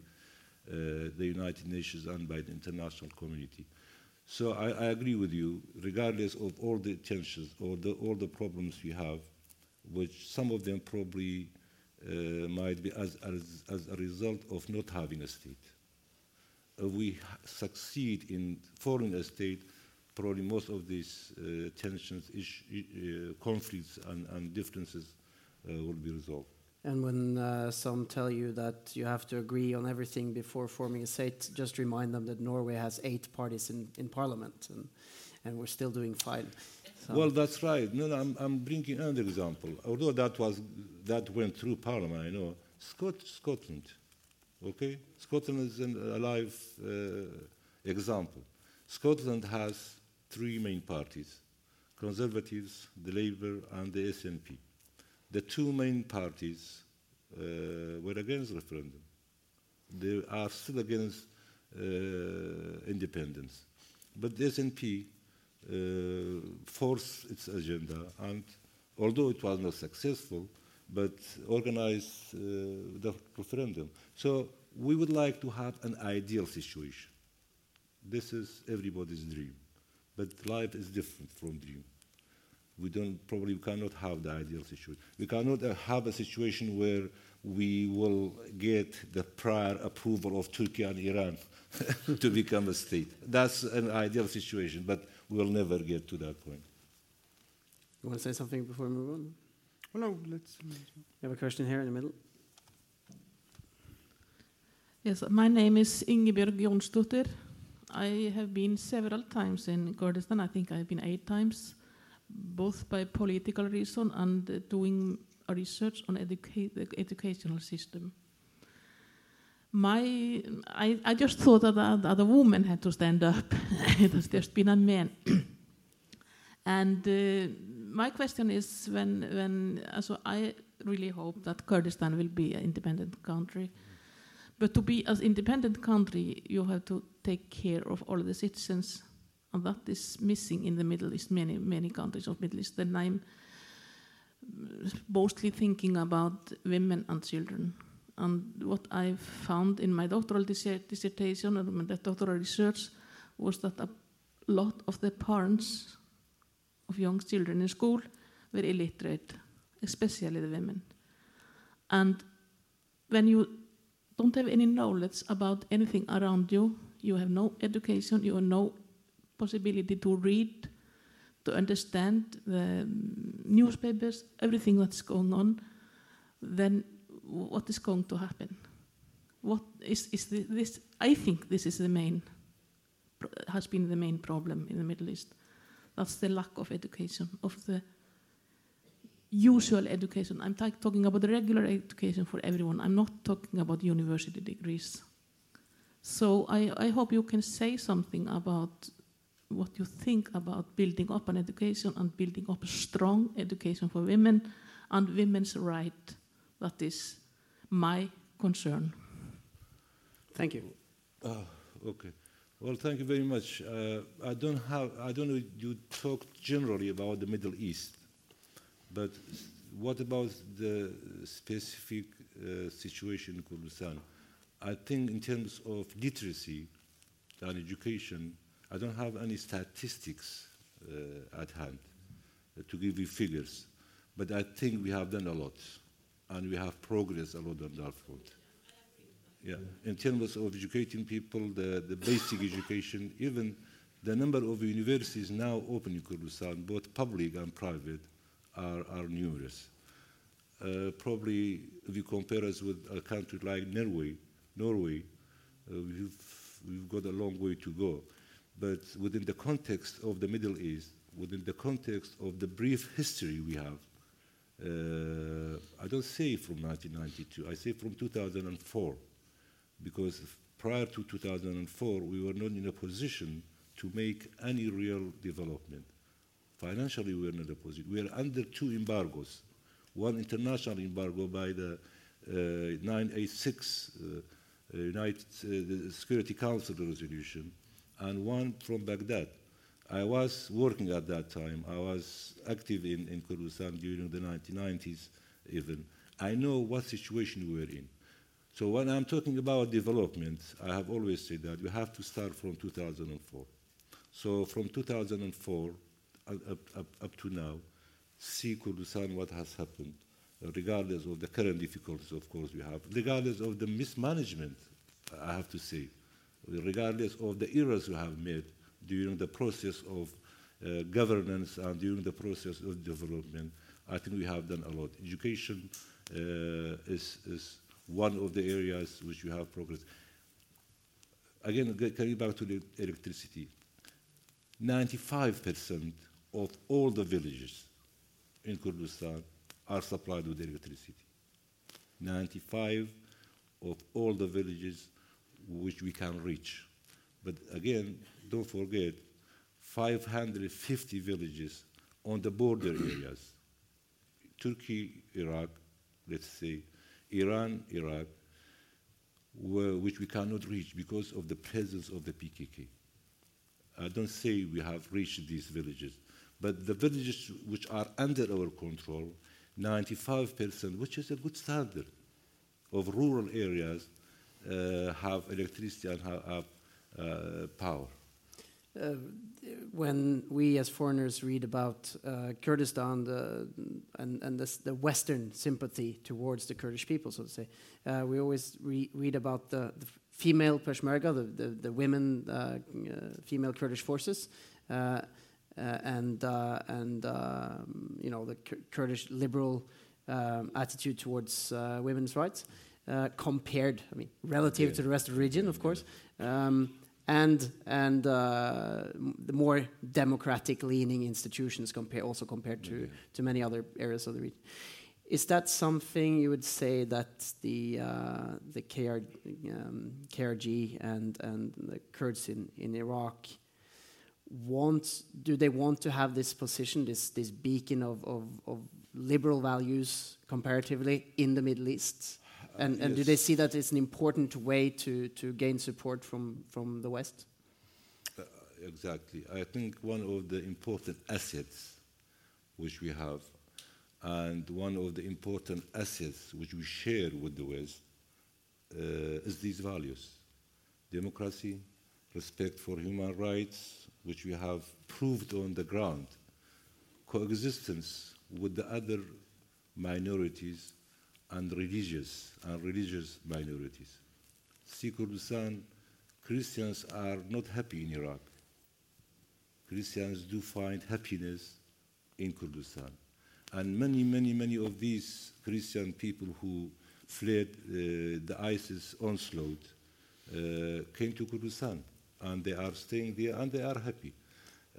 uh, the United Nations and by the international community. So I, I, agree with you, regardless of all the tensions or the, all the problems we have, which some of them probably uh, might be as, as, as a result of not having a state. If we succeed in forming a state, probably most of these uh, tensions, uh, conflicts, and, and differences uh, will be resolved. And when uh, some tell you that you have to agree on everything before forming a state, just remind them that Norway has eight parties in, in parliament, and, and we're still doing fine. So well, that's right. No, no, I'm, I'm bringing another example. Although that was that went through parliament, I know Scot Scotland. Okay, Scotland is an, a live uh, example. Scotland has three main parties: Conservatives, the Labour, and the SNP the two main parties uh, were against referendum. They are still against uh, independence. But the SNP uh, forced its agenda, and although it was not successful, but organized uh, the referendum. So we would like to have an ideal situation. This is everybody's dream, but life is different from dream we don't probably we cannot have the ideal situation. We cannot uh, have a situation where we will get the prior approval of Turkey and Iran to become a state. That's an ideal situation, but we'll never get to that point. You want to say something before we move on? Well, no, let's. You have a question here in the middle. Yes, my name is Ingebjørg Jonsdotter. I have been several times in Kurdistan. I think I've been eight times both by political reason and uh, doing research on educa the educational system. My, I, I just thought that, that a woman had to stand up. it has just been a man. and uh, my question is when, when so I really hope that Kurdistan will be an independent country. But to be an independent country, you have to take care of all the citizens and that is missing in the Middle East, many, many countries of Middle East. Then I'm mostly thinking about women and children. And what I found in my doctoral dissertation and my doctoral research was that a lot of the parents of young children in school were illiterate, especially the women. And when you don't have any knowledge about anything around you, you have no education, you have no possibility to read, to understand the mm, newspapers, everything that's going on, then what is going to happen? What is, is this? I think this is the main, has been the main problem in the Middle East. That's the lack of education, of the usual education. I'm ta- talking about the regular education for everyone. I'm not talking about university degrees. So I, I hope you can say something about what you think about building up an education and building up a strong education for women and women's right. That is my concern. Thank you. Oh, okay. Well, thank you very much. Uh, I don't have, I don't know, you talked generally about the Middle East, but what about the specific uh, situation in Kurdistan? I think in terms of literacy and education, I don't have any statistics uh, at hand uh, to give you figures, but I think we have done a lot, and we have progressed a lot on that front. Yeah, in terms of educating people, the, the basic education, even the number of universities now open in Kurdistan, both public and private, are, are numerous. Uh, probably, if you compare us with a country like Norway, Norway, uh, we've, we've got a long way to go. But within the context of the Middle East, within the context of the brief history we have, I don't say from 1992, I say from 2004 because prior to 2004, we were not in a position to make any real development. Financially, we were not in a position. We are under two embargoes. One international embargo by the uh, 986 uh, uh, United uh, Security Council resolution, and one from Baghdad. I was working at that time. I was active in, in Kurdistan during the 1990s even. I know what situation we were in. So when I'm talking about development, I have always said that we have to start from 2004. So from 2004 up, up, up, to now, see Kurdistan what has happened, regardless of the current difficulties, of course, we have, regardless of the mismanagement, I have to say, regardless of the errors we have made during the process of uh, governance and during the process of development, I think we have done a lot. Education uh, is, is one of the areas which we have progressed. Again, coming back to the electricity, 95% of all the villages in Kurdistan are supplied with electricity. 95 of all the villages which we can reach. But again, don't forget, 550 villages on the border areas. Turkey, Iraq, let's say, Iran, Iraq, where, which we cannot reach because of the presence of the PKK. I don't say we have reached these villages, but the villages which are under our control, 95%, which is a good standard of rural areas, uh, have electricity and have, have uh, power. Uh, when we as foreigners read about uh, Kurdistan the, and, and this, the Western sympathy towards the Kurdish people, so to say, uh, we always re read about the, the female Peshmerga, the, the, the women, uh, uh, female Kurdish forces, uh, uh, and, uh, and um, you know, the Kurdish liberal um, attitude towards uh, women's rights. Uh, compared, I mean, relative Yeah. to the rest of the region, of course, um, and and uh, the more democratic leaning institutions compare also compared to to many other areas of the region. Is that something you would say that the uh, the KR, um, KRG and and the Kurds in in Iraq want? Do they want to have this position, this this beacon of of, of liberal values comparatively in the Middle East? And, and do they see that it's an important way to, to gain support from, from the West? Uh, exactly. I think one of the important assets which we have, and one of the important assets which we share with the West, uh, is these values democracy, respect for human rights, which we have proved on the ground, coexistence with the other minorities and religious and religious minorities. See Kurdistan, Christians are not happy in Iraq. Christians do find happiness in Kurdistan. And many, many, many of these Christian people who fled uh, the ISIS onslaught uh, came to Kurdistan and they are staying there and they are happy.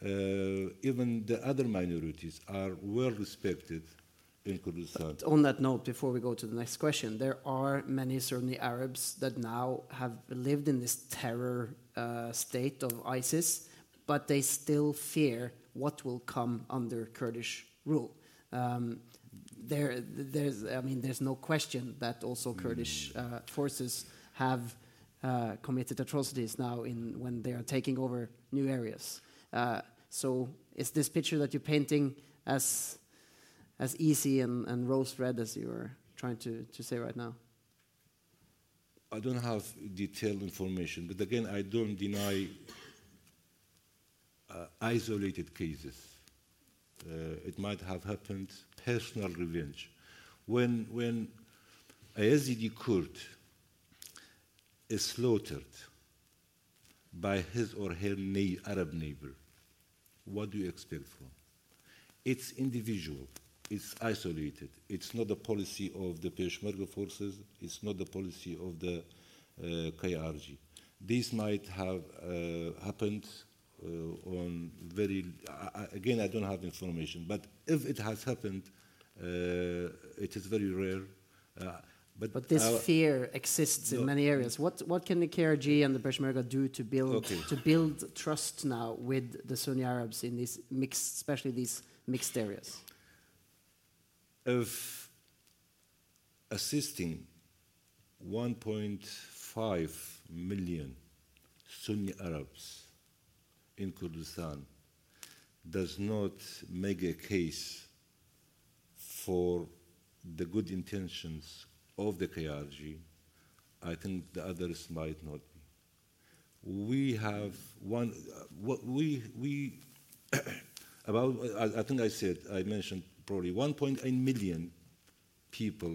Uh, even the other minorities are well respected in Kurdistan. But on that note, before we go to the next question, there are many Sunni Arabs that now have lived in this terror uh, state of ISIS, but they still fear what will come under Kurdish rule. Um, there, there's, I mean, there's no question that also Kurdish uh, forces have uh, committed atrocities now in when they are taking over new areas. Uh, so, is this picture that you're painting as as easy and, and rose red as you were trying to, to say right now? I don't have detailed information, but again, I don't deny uh, isolated cases. Uh, it might have happened, personal revenge. When, when a Yazidi Kurd is slaughtered by his or her Arab neighbor, what do you expect from? It's individual, it's isolated. It's not the policy of the Peshmerga forces, it's not the policy of the uh, KRG. This might have uh, happened uh, on very, I, again, I don't have information, but if it has happened, uh, it is very rare. Uh, but But this fear exists in many areas. What, what can the KRG and the Peshmerga do to build, Okay. to build trust now with the Sunni Arabs in these mixed, especially these mixed areas? If assisting 1.5 million Sunni Arabs in Kurdistan does not make a case for the good intentions of the KRG, I think the others might not be. We have one, uh, what we, we about, I, I think I said, I mentioned probably 1.8 million people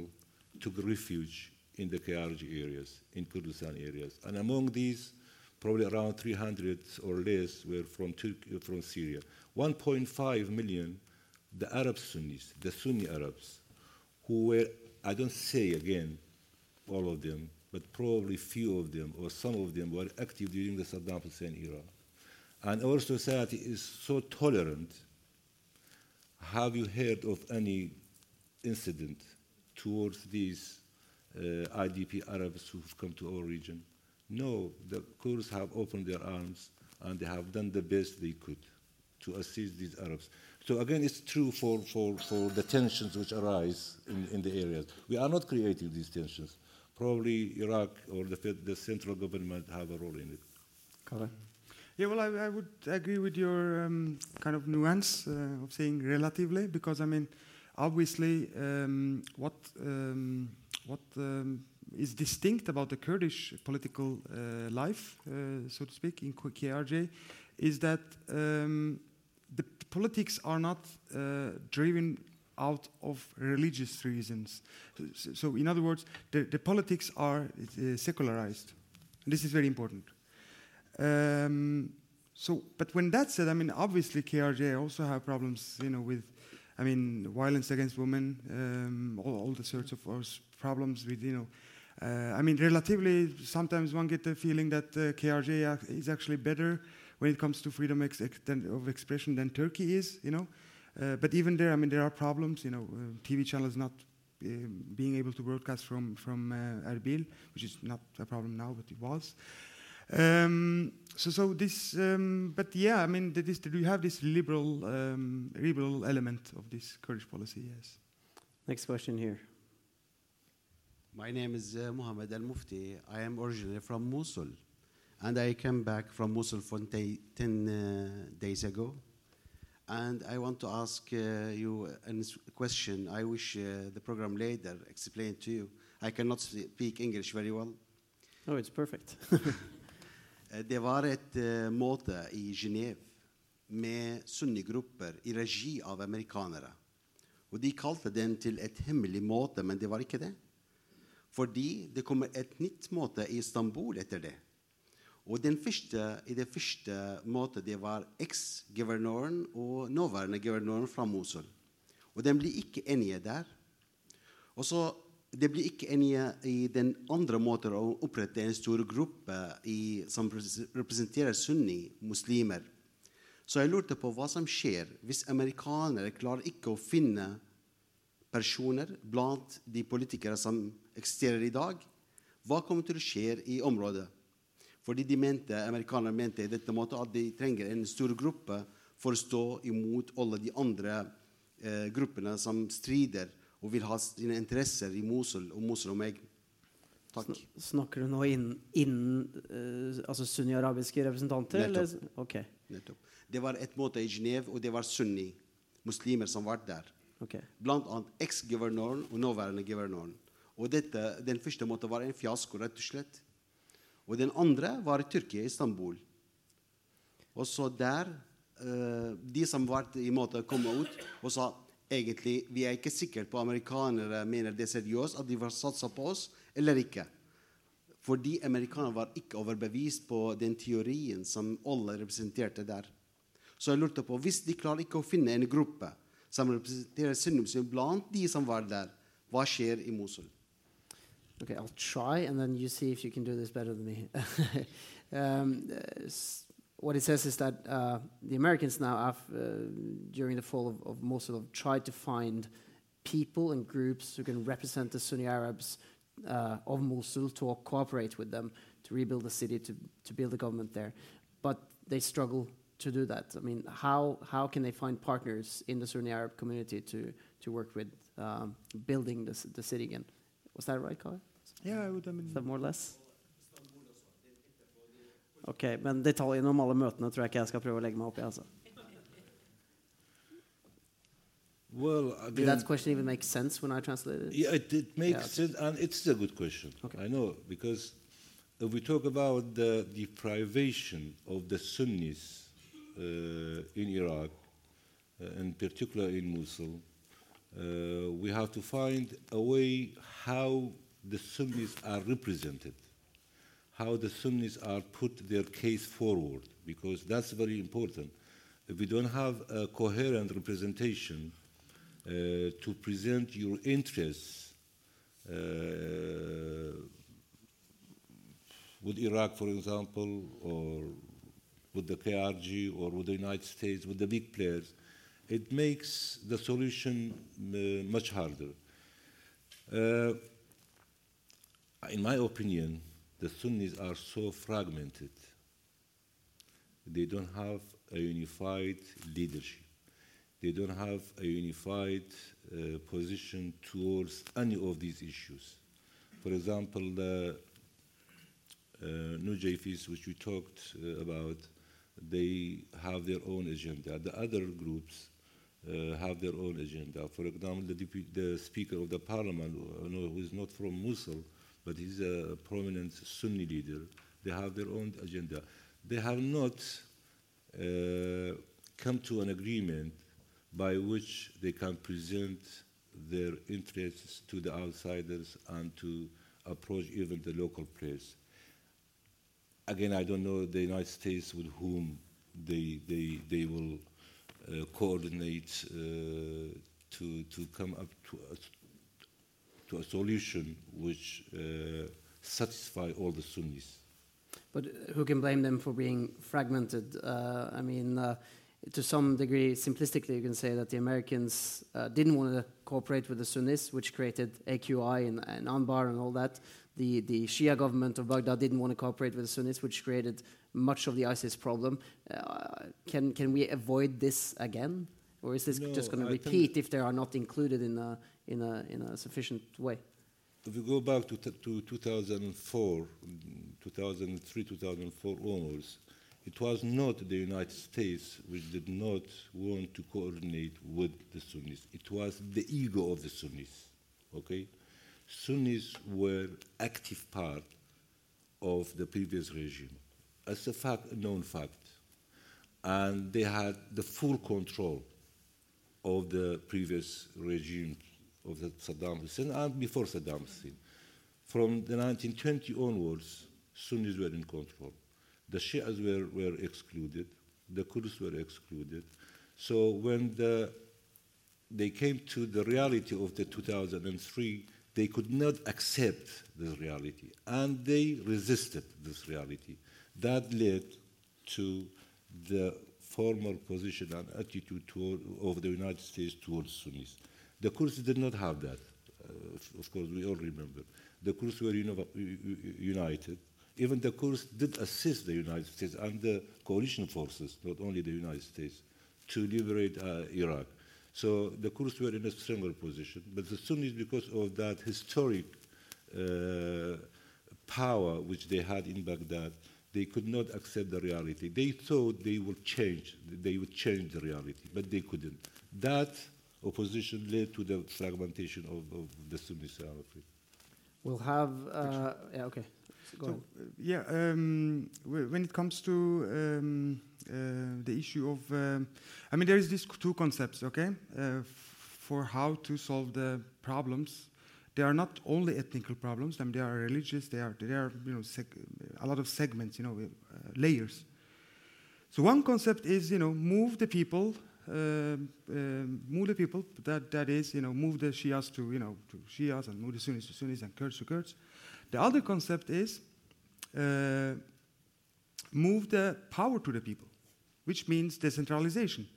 took refuge in the KRG areas, in Kurdistan areas. And among these, probably around 300 or less were from, Turkey, from Syria. 1.5 million, the Arab Sunnis, the Sunni Arabs, who were, I don't say again, all of them, but probably few of them or some of them were active during the Saddam Hussein era. And our society is so tolerant. Have you heard of any incident towards these uh, IDP Arabs who've come to our region? No, the Kurds have opened their arms and they have done the best they could to assist these Arabs. So again, it's true for, for, for the tensions which arise in, in the areas. We are not creating these tensions. Probably Iraq or the, the central government have a role in it. Kare? Yeah, well, I, I would agree with your um, kind of nuance uh, of saying relatively, because I mean, obviously, um, what um, what um, is distinct about the Kurdish political uh, life, uh, so to speak, in KRG, is that um, the politics are not uh, driven out of religious reasons. So, so in other words, the, the politics are uh, secularized. This is very important. Um, so, but when that said, I mean, obviously KRG also have problems, you know, with, I mean, violence against women, um, all, all the sorts of problems with, you know, uh, I mean, relatively, sometimes one get the feeling that uh, KRG is actually better when it comes to freedom ex- of expression than Turkey is, you know. Uh, but even there, I mean, there are problems, you know, uh, TV channels not uh, being able to broadcast from, from uh, Erbil, which is not a problem now, but it was. Um, so, so this, um, but yeah, I mean, this, do you have this liberal, um, liberal element of this Kurdish policy? Yes. Next question here. My name is uh, Muhammad Al Mufti. I am originally from Mosul, and I came back from Mosul for ta- 10 uh, days ago. And I want to ask uh, you a question. I wish uh, the program leader explained to you. I cannot speak English very well. Oh, it's perfect. Eh, Det var et måte møte i Genéve med sunnigrupper i regi av amerikanere. Og De kalte den til et hemmelig møte, men det var ikke det. Fordi det kommer et nytt møte i Istanbul etter det. Og første, i det første måte det var eks-guvernøren og nåværende guvernøren fra Mosul. Og de ble ikke enige der. Og så det blir ikke enige i den andre måten å opprette en stor gruppe i, som representerer sunni-muslimer. Så jeg lurte på hva som skjer hvis amerikanere klarer ikke å finne personer blant de politikere som eksisterer i dag. Hva kommer til å skje i området? Fordi de mente, Amerikanerne mente i dette måten at de trenger en stor gruppe for å stå imot alle de andre eh, gruppene som strider og vil ha sine interesser i Mosul og Mosul og meg. Takk. Snakker du nå innen, innen uh, altså sunni-arabiske representanter? Nettopp. Eller? Ok, Nettopp. Det var et møte i Genéve, og det var sunni-muslimer som var der. Okay. Blant annet eks-guvernøren og nåværende guvernøren. Og dette, den første måten var en fiasko, rett og slett. Og den andre var i Tyrkia, Istanbul. Og så der uh, De som var i måte kom ut og sa egentlig vi er ikke sikre på amerikanere mener det seriøst at de var satsa på oss eller ikke. Fordi amerikanerne var ikke overbevist på den teorien som alle representerte der. Så jeg lurte på, hvis de klarer ikke å finne en gruppe som representerer Sunnimsund blant de som var der, hva skjer i Mosul? Okay, I'll try, and then you see if you can do this better than me. um, what it says is that uh, the Americans now, have, uh, during the fall of, of Mosul, have tried to find people and groups who can represent the Sunni Arabs uh, of Mosul to cooperate with them to rebuild the city, to, to build a government there. But they struggle to do that. I mean, how, how can they find partners in the Sunni Arab community to, to work with um, building the, the city again? Was that right, Kai? Yeah, I would. I mean, Is that more or less? Ok, men detaljene om alle møtene tror jeg ikke jeg skal prøve å legge meg opp i. altså. Well, Did that question even make sense when I translated it? Yeah, it, it makes Yeah. sense, and it's a good question. Okay. I know because if we talk about the deprivation of the Sunnis uh, in Iraq, uh, in particular in Mosul, uh, we have to find a way how the Sunnis are represented, how the Sunnis are put their case forward, because that's very important. If we don't have a coherent representation uh, to present your interests uh, with Iraq, for example, or with the KRG, or with the United States, with the big players, it makes the solution uh, much harder. Uh, in my opinion, the Sunnis are so fragmented. They don't have a unified leadership. They don't have a unified uh, position towards any of these issues. For example, the uh, Nujaifis, which we talked uh, about, they have their own agenda. The other groups uh, have their own agenda. For example, the, the Speaker of the Parliament, uh, who is not from Mosul, but he's a prominent Sunni leader, they have their own agenda. They have not uh, come to an agreement by which they can present their interests to the outsiders and to approach even the local players. Again, I don't know the United States with whom they, they, they will uh, coordinate uh, to, to come up to to a solution which uh, satisfy all the Sunnis. But uh, who can blame them for being fragmented? Uh, I mean, uh, to some degree, simplistically, you can say that the Americans uh, didn't want to cooperate with the Sunnis, which created AQI and, and Anbar and all that. The, the Shia government of Baghdad didn't want to cooperate with the Sunnis, which created much of the ISIS problem. Uh, can, can we avoid this again? Or is this No, just going to repeat if they are not included in a, in a, in a sufficient way? If we go back to, to 2004, mm, 2003, 2004 onwards, it was not the United States which did not want to coordinate with the Sunnis. It was the ego of the Sunnis. Okay, Sunnis were active part of the previous regime. As a fact, a known fact, and they had the full control of the previous regime of Saddam Hussein and before Saddam Hussein. From the 1920 onwards, Sunnis were in control. The Shias were, were excluded, the Kurds were excluded. So when the, they came to the reality of the 2003, they could not accept this reality, and they resisted this reality. That led to the former position and attitude toward, of the United States towards Sunnis. The Kurds did not have that. Uh, of- course, we all remember. The Kurds were uni- united. Even the Kurds did assist the United States and the coalition forces, not only the United States, to liberate uh, Iraq. So the Kurds were in a stronger position, but the Sunnis, because of that historic uh, power which they had in Baghdad, they could not accept the reality. They thought they would change, they would change the reality, but they couldn't. That opposition led to the fragmentation of, of the Sunnis, I'm afraid. We'll have. Uh, yeah, okay. Go So, ahead. uh, yeah, um, wh- when it comes to um, uh, the issue of, um, I mean, there is these two concepts, okay, uh, f- for how to solve the problems. They are not only ethnical problems. I mean, they are religious. They are, they are, you know, seg- a lot of segments, you know, uh, layers. So one concept is, you know, move the people, um, um, move the people. That that is, you know, move the Shias to, you know, to Shias and move the Sunnis to Sunnis and Kurds to Kurds. The other concept is uh, move the power to the people, which means decentralization.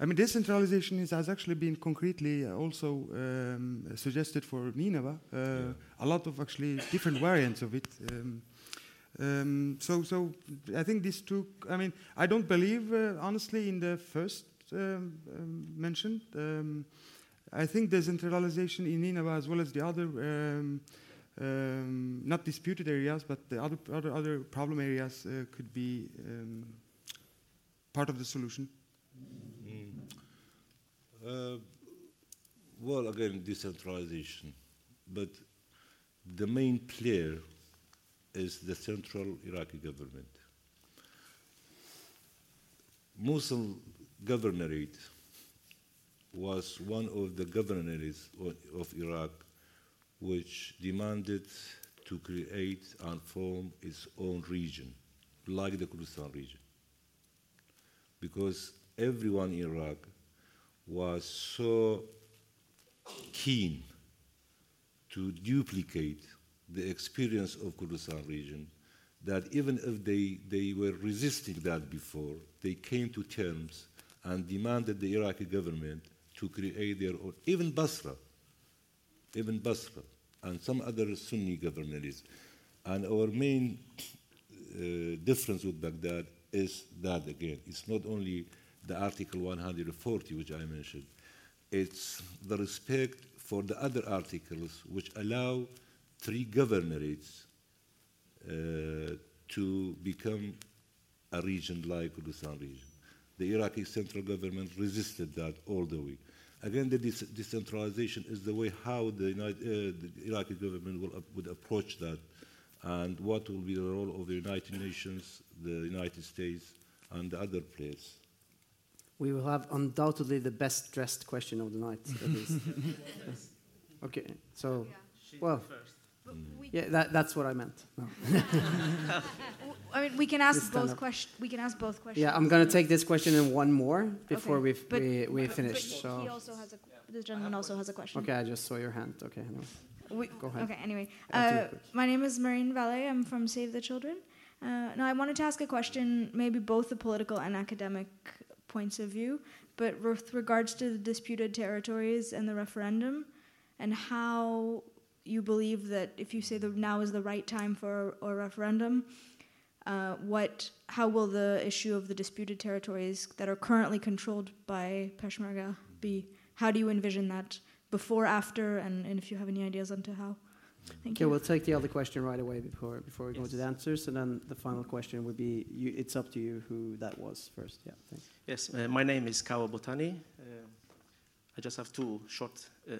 I mean, decentralization is, has actually been concretely uh, also um, suggested for Nineveh. Uh, A lot of actually different variants of it. Um, um, so, so I think these two. I mean, I don't believe uh, honestly in the first um, um, mentioned. Um, I think decentralization in Nineveh as well as the other. Um, um, not disputed areas, but the other other, other problem areas uh, could be um, part of the solution. Uh, well, again, decentralization. But the main player is the central Iraqi government. Mosul governorate was one of the governorates of Iraq which demanded to create and form its own region, like the Kurdistan region. Because everyone in Iraq was so keen to duplicate the experience of Kurdistan region that even if they, they were resisting that before, they came to terms and demanded the Iraqi government to create their own, even Basra, even Basra, and some other Sunni governorates. And our main uh, difference with Baghdad is that again, it's not only the Article 140 which I mentioned, it's the respect for the other articles which allow three governorates uh, to become a region like the Kurdistan region. The Iraqi central government resisted that all the way. Again, the de- decentralization is the way how the, United, uh, the Iraqi government will, ap- would approach that, and what will be the role of the United Nations, the United States, and the other players. We will have undoubtedly the best dressed question of the night, at least. okay, so, well, But we, yeah, that, that's what I meant. No. I mean, we can ask stand both questions. We can ask both questions. Yeah, I'm going to take this question and one more before Okay, we but- we, we finish. he- So, he also has a. This gentleman also has a question. okay, I just saw your hand. Okay, no. We, Go ahead. Okay, anyway. Uh, my name is Marine Valle. I'm from Save the Children. Uh, now, I wanted to ask a question, maybe both the political and academic points of view, but with regards to the disputed territories and the referendum, and how you believe that if you say that now is the right time for a referendum, uh, what, how will the issue of the disputed territories that are currently controlled by Peshmerga be? How do you envision that before, after, and, and if you have any ideas onto how? Thank Okay, you. we'll take the other question right away before before we go to the answers, and then the final question would be: you, it's up to you who that was first. Yeah, thanks. Yes, uh, my name is Kawa Botani. Uh, I just have two short uh,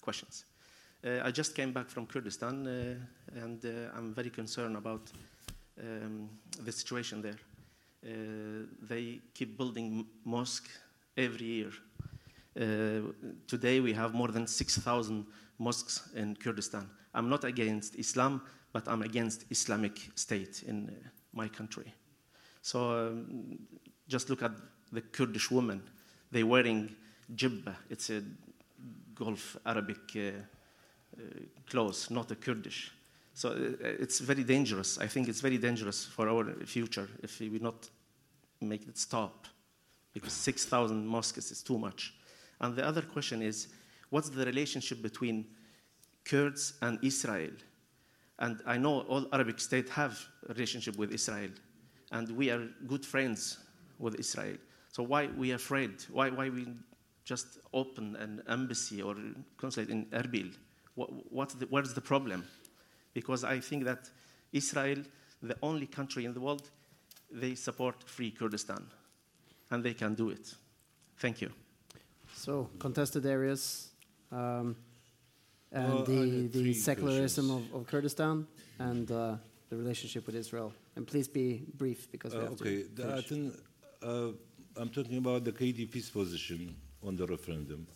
questions. Uh, I just came back from Kurdistan, uh, and uh, I'm very concerned about um, the situation there. They keep building m- mosque every year. Today we have more than 6,000 mosques in Kurdistan. I'm not against Islam, but I'm against Islamic State in my country. So um, just look at the Kurdish women. They're wearing jibba. It's a Gulf Arabic uh, uh, clothes, not a Kurdish. So uh, it's very dangerous. I think it's very dangerous for our future if we not make it stop, because 6,000 mosques is too much. And the other question is, what's the relationship between Kurds and Israel? And I know all Arabic states have a relationship with Israel, and we are good friends with Israel. So why we afraid? Why why we just open an embassy or consulate in Erbil? What, what's the, where's the problem? Because I think that Israel, the only country in the world, they support free Kurdistan, and they can do it. Thank you. So contested areas, um, and Well, the, the secularism of, of Kurdistan, and uh, the relationship with Israel. And please be brief because we Uh, have okay, to. the, I think uh, I'm talking about the KDP's position on the referendum.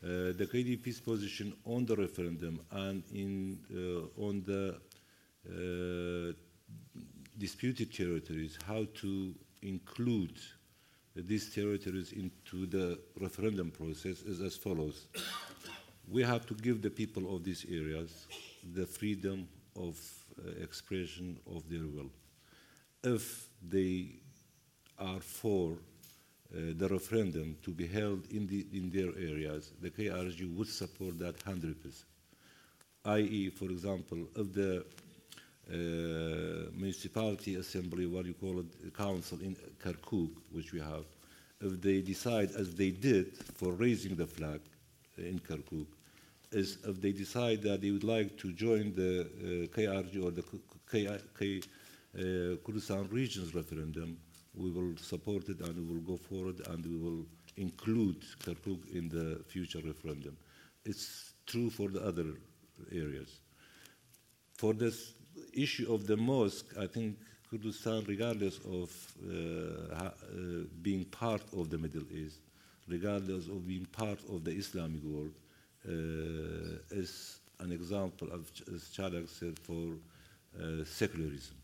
Uh, the KDP's position on the referendum and in uh, on the uh, disputed territories, how to include these territories into the referendum process is as follows. We have to give the people of these areas the freedom of uh, expression of their will. If they are for the referendum to be held in, the, in their areas, the KRG would support that 100%. i.e., for example, if the uh, municipality assembly, what you call it, council in Kirkuk, which we have, if they decide, as they did for raising the flag in Kirkuk, is if they decide that they would like to join the uh, KRG or the K, K, uh, Kurdistan regions referendum, we will support it and we will go forward and we will include Kirkuk in the future referendum. It's true for the other areas. For this issue of the mosque, I think Kurdistan, regardless of uh, uh, being part of the Middle East, regardless of being part of the Islamic world, uh, is an example of, as Chalak said, for uh, secularism.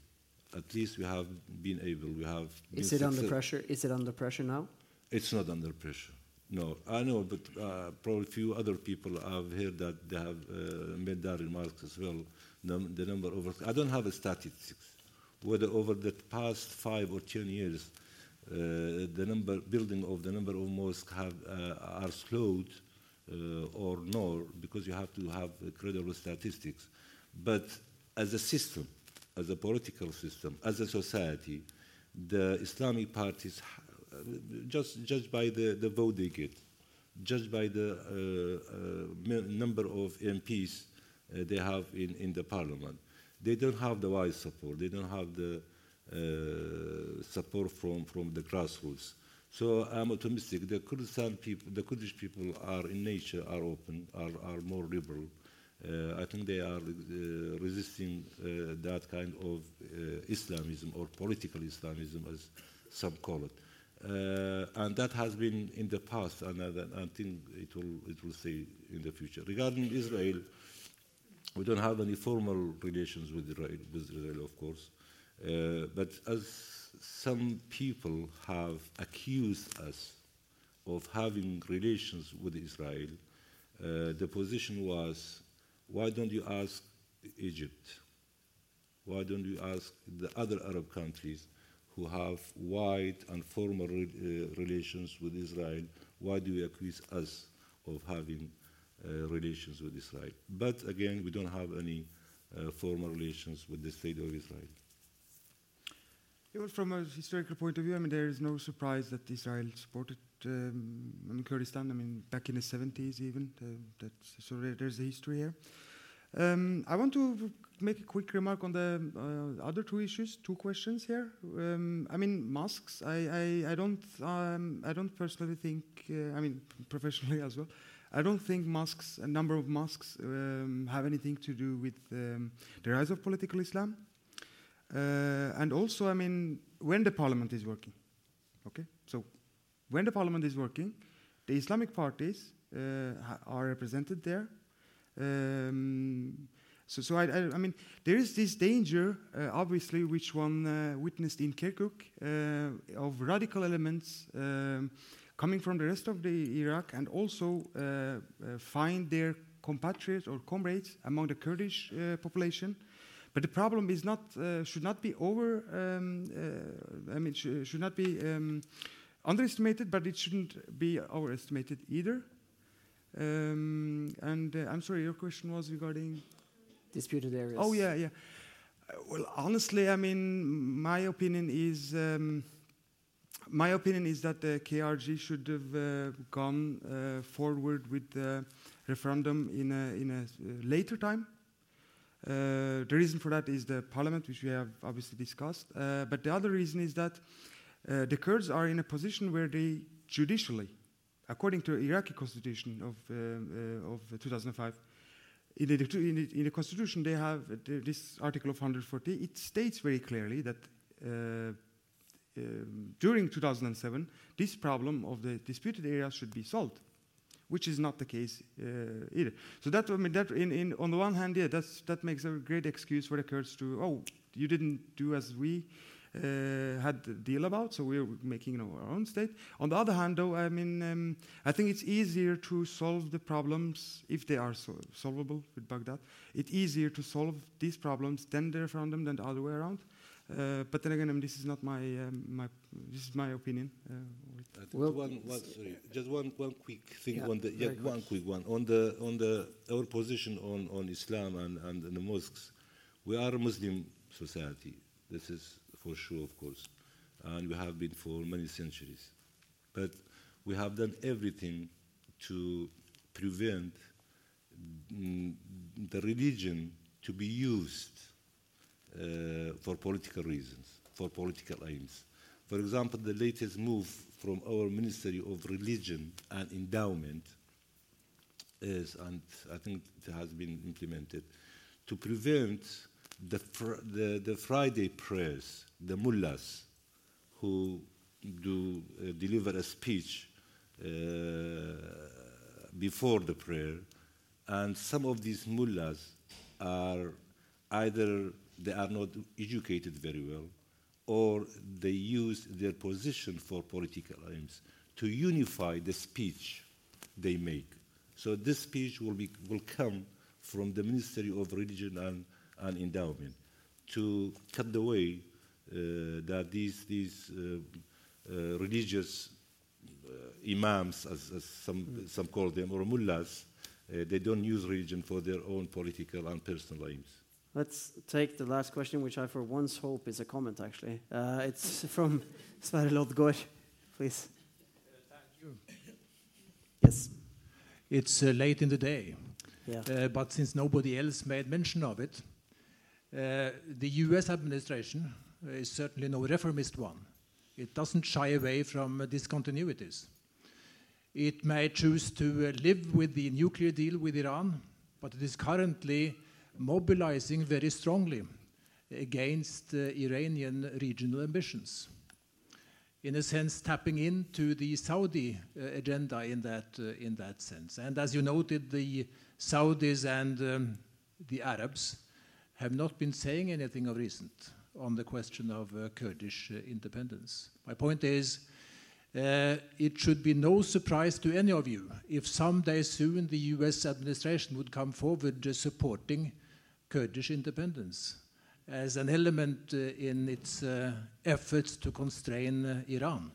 At least we have been able, we have. Is it under pressure? Is it under pressure now? It's not under pressure. No, I know, but uh, probably few other people I've heard that they have uh, made that remarks as well. Num- the number over, I don't have a statistics. Whether over the past five or ten years, uh, the number building of the number of mosques have uh, are slowed uh, or no, because you have to have credible statistics. But as a system, as a political system, as a society, the Islamic parties, just judged by the, the vote they get, judged by the uh, uh, number of MPs uh, they have in, in the parliament, they don't have the wide support. They don't have the uh, support from, from the grassroots. So I'm optimistic. The Kurdistan people, the Kurdish people are in nature are open, are, are more liberal. Uh, I think they are uh, resisting uh, that kind of uh, Islamism or political Islamism, as some call it. Uh, and that has been in the past, and I, think it will, it will stay in the future. Regarding Israel, we don't have any formal relations with Israel, with Israel of course. Uh, but as some people have accused us of having relations with Israel, uh, the position was, why don't you ask Egypt? Why don't you ask the other Arab countries who have wide and formal re- uh, relations with Israel? Why do you accuse us of having uh, relations with Israel? But again, we don't have any uh, formal relations with the state of Israel. Well, from a historical point of view, I mean, there is no surprise that Israel supported um, I mean, Kurdistan. I mean, back in the 70s, even. Uh, so there, there's a history here. Um, I want to make a quick remark on the uh, other two issues, two questions here. Um, I mean, mosques. I, I, I don't um, I don't personally think. Uh, I mean, professionally as well. I don't think mosques, a number of mosques, um, have anything to do with um, the rise of political Islam. Uh, and also, I mean, when the parliament is working, okay? So, when the parliament is working, the Islamic parties uh, are represented there. Um, So, so I, I, I mean, there is this danger, uh, obviously, which one uh, witnessed in Kirkuk, uh, of radical elements um, coming from the rest of the Iraq and also uh, uh, find their compatriots or comrades among the Kurdish population. But the problem is not should not be over. Um, I mean, sh should not be um, underestimated, but it shouldn't be overestimated either. Um, and I'm sorry, your question was regarding disputed areas. Oh yeah, yeah. Uh, well, honestly, I mean, my opinion is um, my opinion is that the KRG should have uh, gone uh, forward with the referendum in a, in a uh, later time. Uh, the reason for that is the parliament, which we have obviously discussed. Uh, but the other reason is that the Kurds are in a position where they judicially, according to Iraqi constitution of, of 2005, in the, in, the, in the, Constitution, they have uh, this Article of 140. It states very clearly that uh, um, during 2007, this problem of the disputed areas should be solved, which is not the case uh, either. So that, I mean, that in, in, on the one hand, yeah, that's, that makes a great excuse for the Kurds to, oh, you didn't do as we uh, had the deal about, so we're making you know, our own state. On the other hand, though, I mean, um, I think it's easier to solve the problems if they are so solvable with Baghdad. It's easier to solve these problems than the referendum than the other way around. Uh, but then again, I mean, this is not my um, my this is my opinion. Uh, well, one, one, sorry, just one one quick thing yeah, on the yeah, one quick one on the on the our position on on Islam and and the mosques. We are a Muslim society. This is for sure, of course, and we have been for many centuries. But we have done everything to prevent mm, the religion to be used uh, for political reasons, for political aims. For example, the latest move from our Ministry of Religion and Endowment is, and I think it has been implemented, to prevent the, the, the Friday prayers, the mullahs who do uh, deliver a speech uh, before the prayer, and some of these mullahs are either they are not educated very well, or they use their position for political aims to unify the speech they make. So this speech will, be, will come from the Ministry of Religion and and endowment to cut the way uh, that these, these uh, uh, religious imams, as, as some, mm. some call them, or mullahs, they don't use religion for their own political and personal aims. Let's take the last question, which I for once hope is a comment, actually. Uh, it's from Sverre Lodgaard, please. Uh, thank you. Yes. It's uh, late in the day, yeah. but since nobody else made mention of it, the US administration is certainly no reformist one. It doesn't shy away from discontinuities. It may choose to uh, live with the nuclear deal with Iran, but it is currently mobilizing very strongly against uh, Iranian regional ambitions. In a sense, tapping into the Saudi agenda in that, in that sense. And as you noted, the Saudis and um, the Arabs have not been saying anything of recent on the question of uh, Kurdish uh, independence. My point is, uh, it should be no surprise to any of you if someday soon the US administration would come forward uh, supporting Kurdish independence as an element uh, in its uh, efforts to constrain Iran.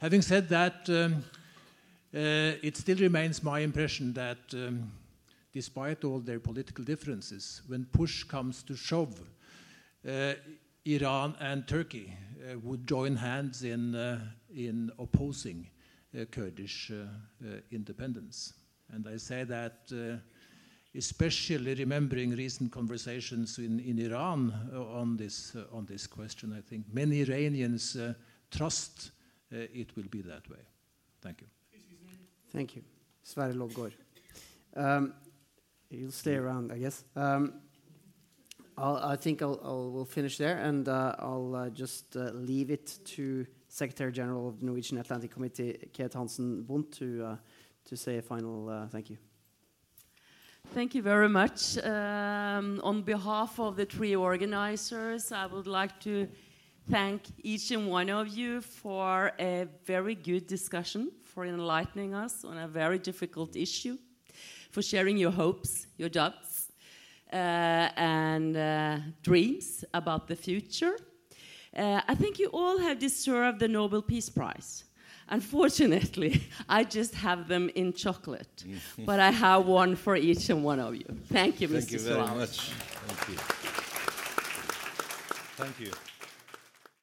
Having said that, um, it still remains my impression that um, despite all their political differences, when push comes to shove, uh, Iran and Turkey uh, would join hands in, uh, in opposing uh, Kurdish uh, uh, independence. And I say that especially remembering recent conversations in, in Iran on, this, on this question. I think many Iranians trust it will be that way. Thank you. Thank you. Sverre Lodgaard. Um, You'll stay around, I guess. Um, i think I'll, I'll, we'll finish there, and uh, I'll uh, just uh, leave it to Secretary General of the Norwegian Atlantic Committee, Kate Hansen Bundt, to, uh, to say a final uh, thank you. Thank you very much. Um, on behalf of the three organizers, I would like to thank each and one of you for a very good discussion, for enlightening us on a very difficult issue, for sharing your hopes, your doubts, uh, and uh, dreams about the future. Uh, I think you all have deserved the Nobel Peace Prize. Unfortunately, I just have them in chocolate, but I have one for each and one of you. Thank you, Thank Mr. you very Suarez. much. Thank you. Thank you.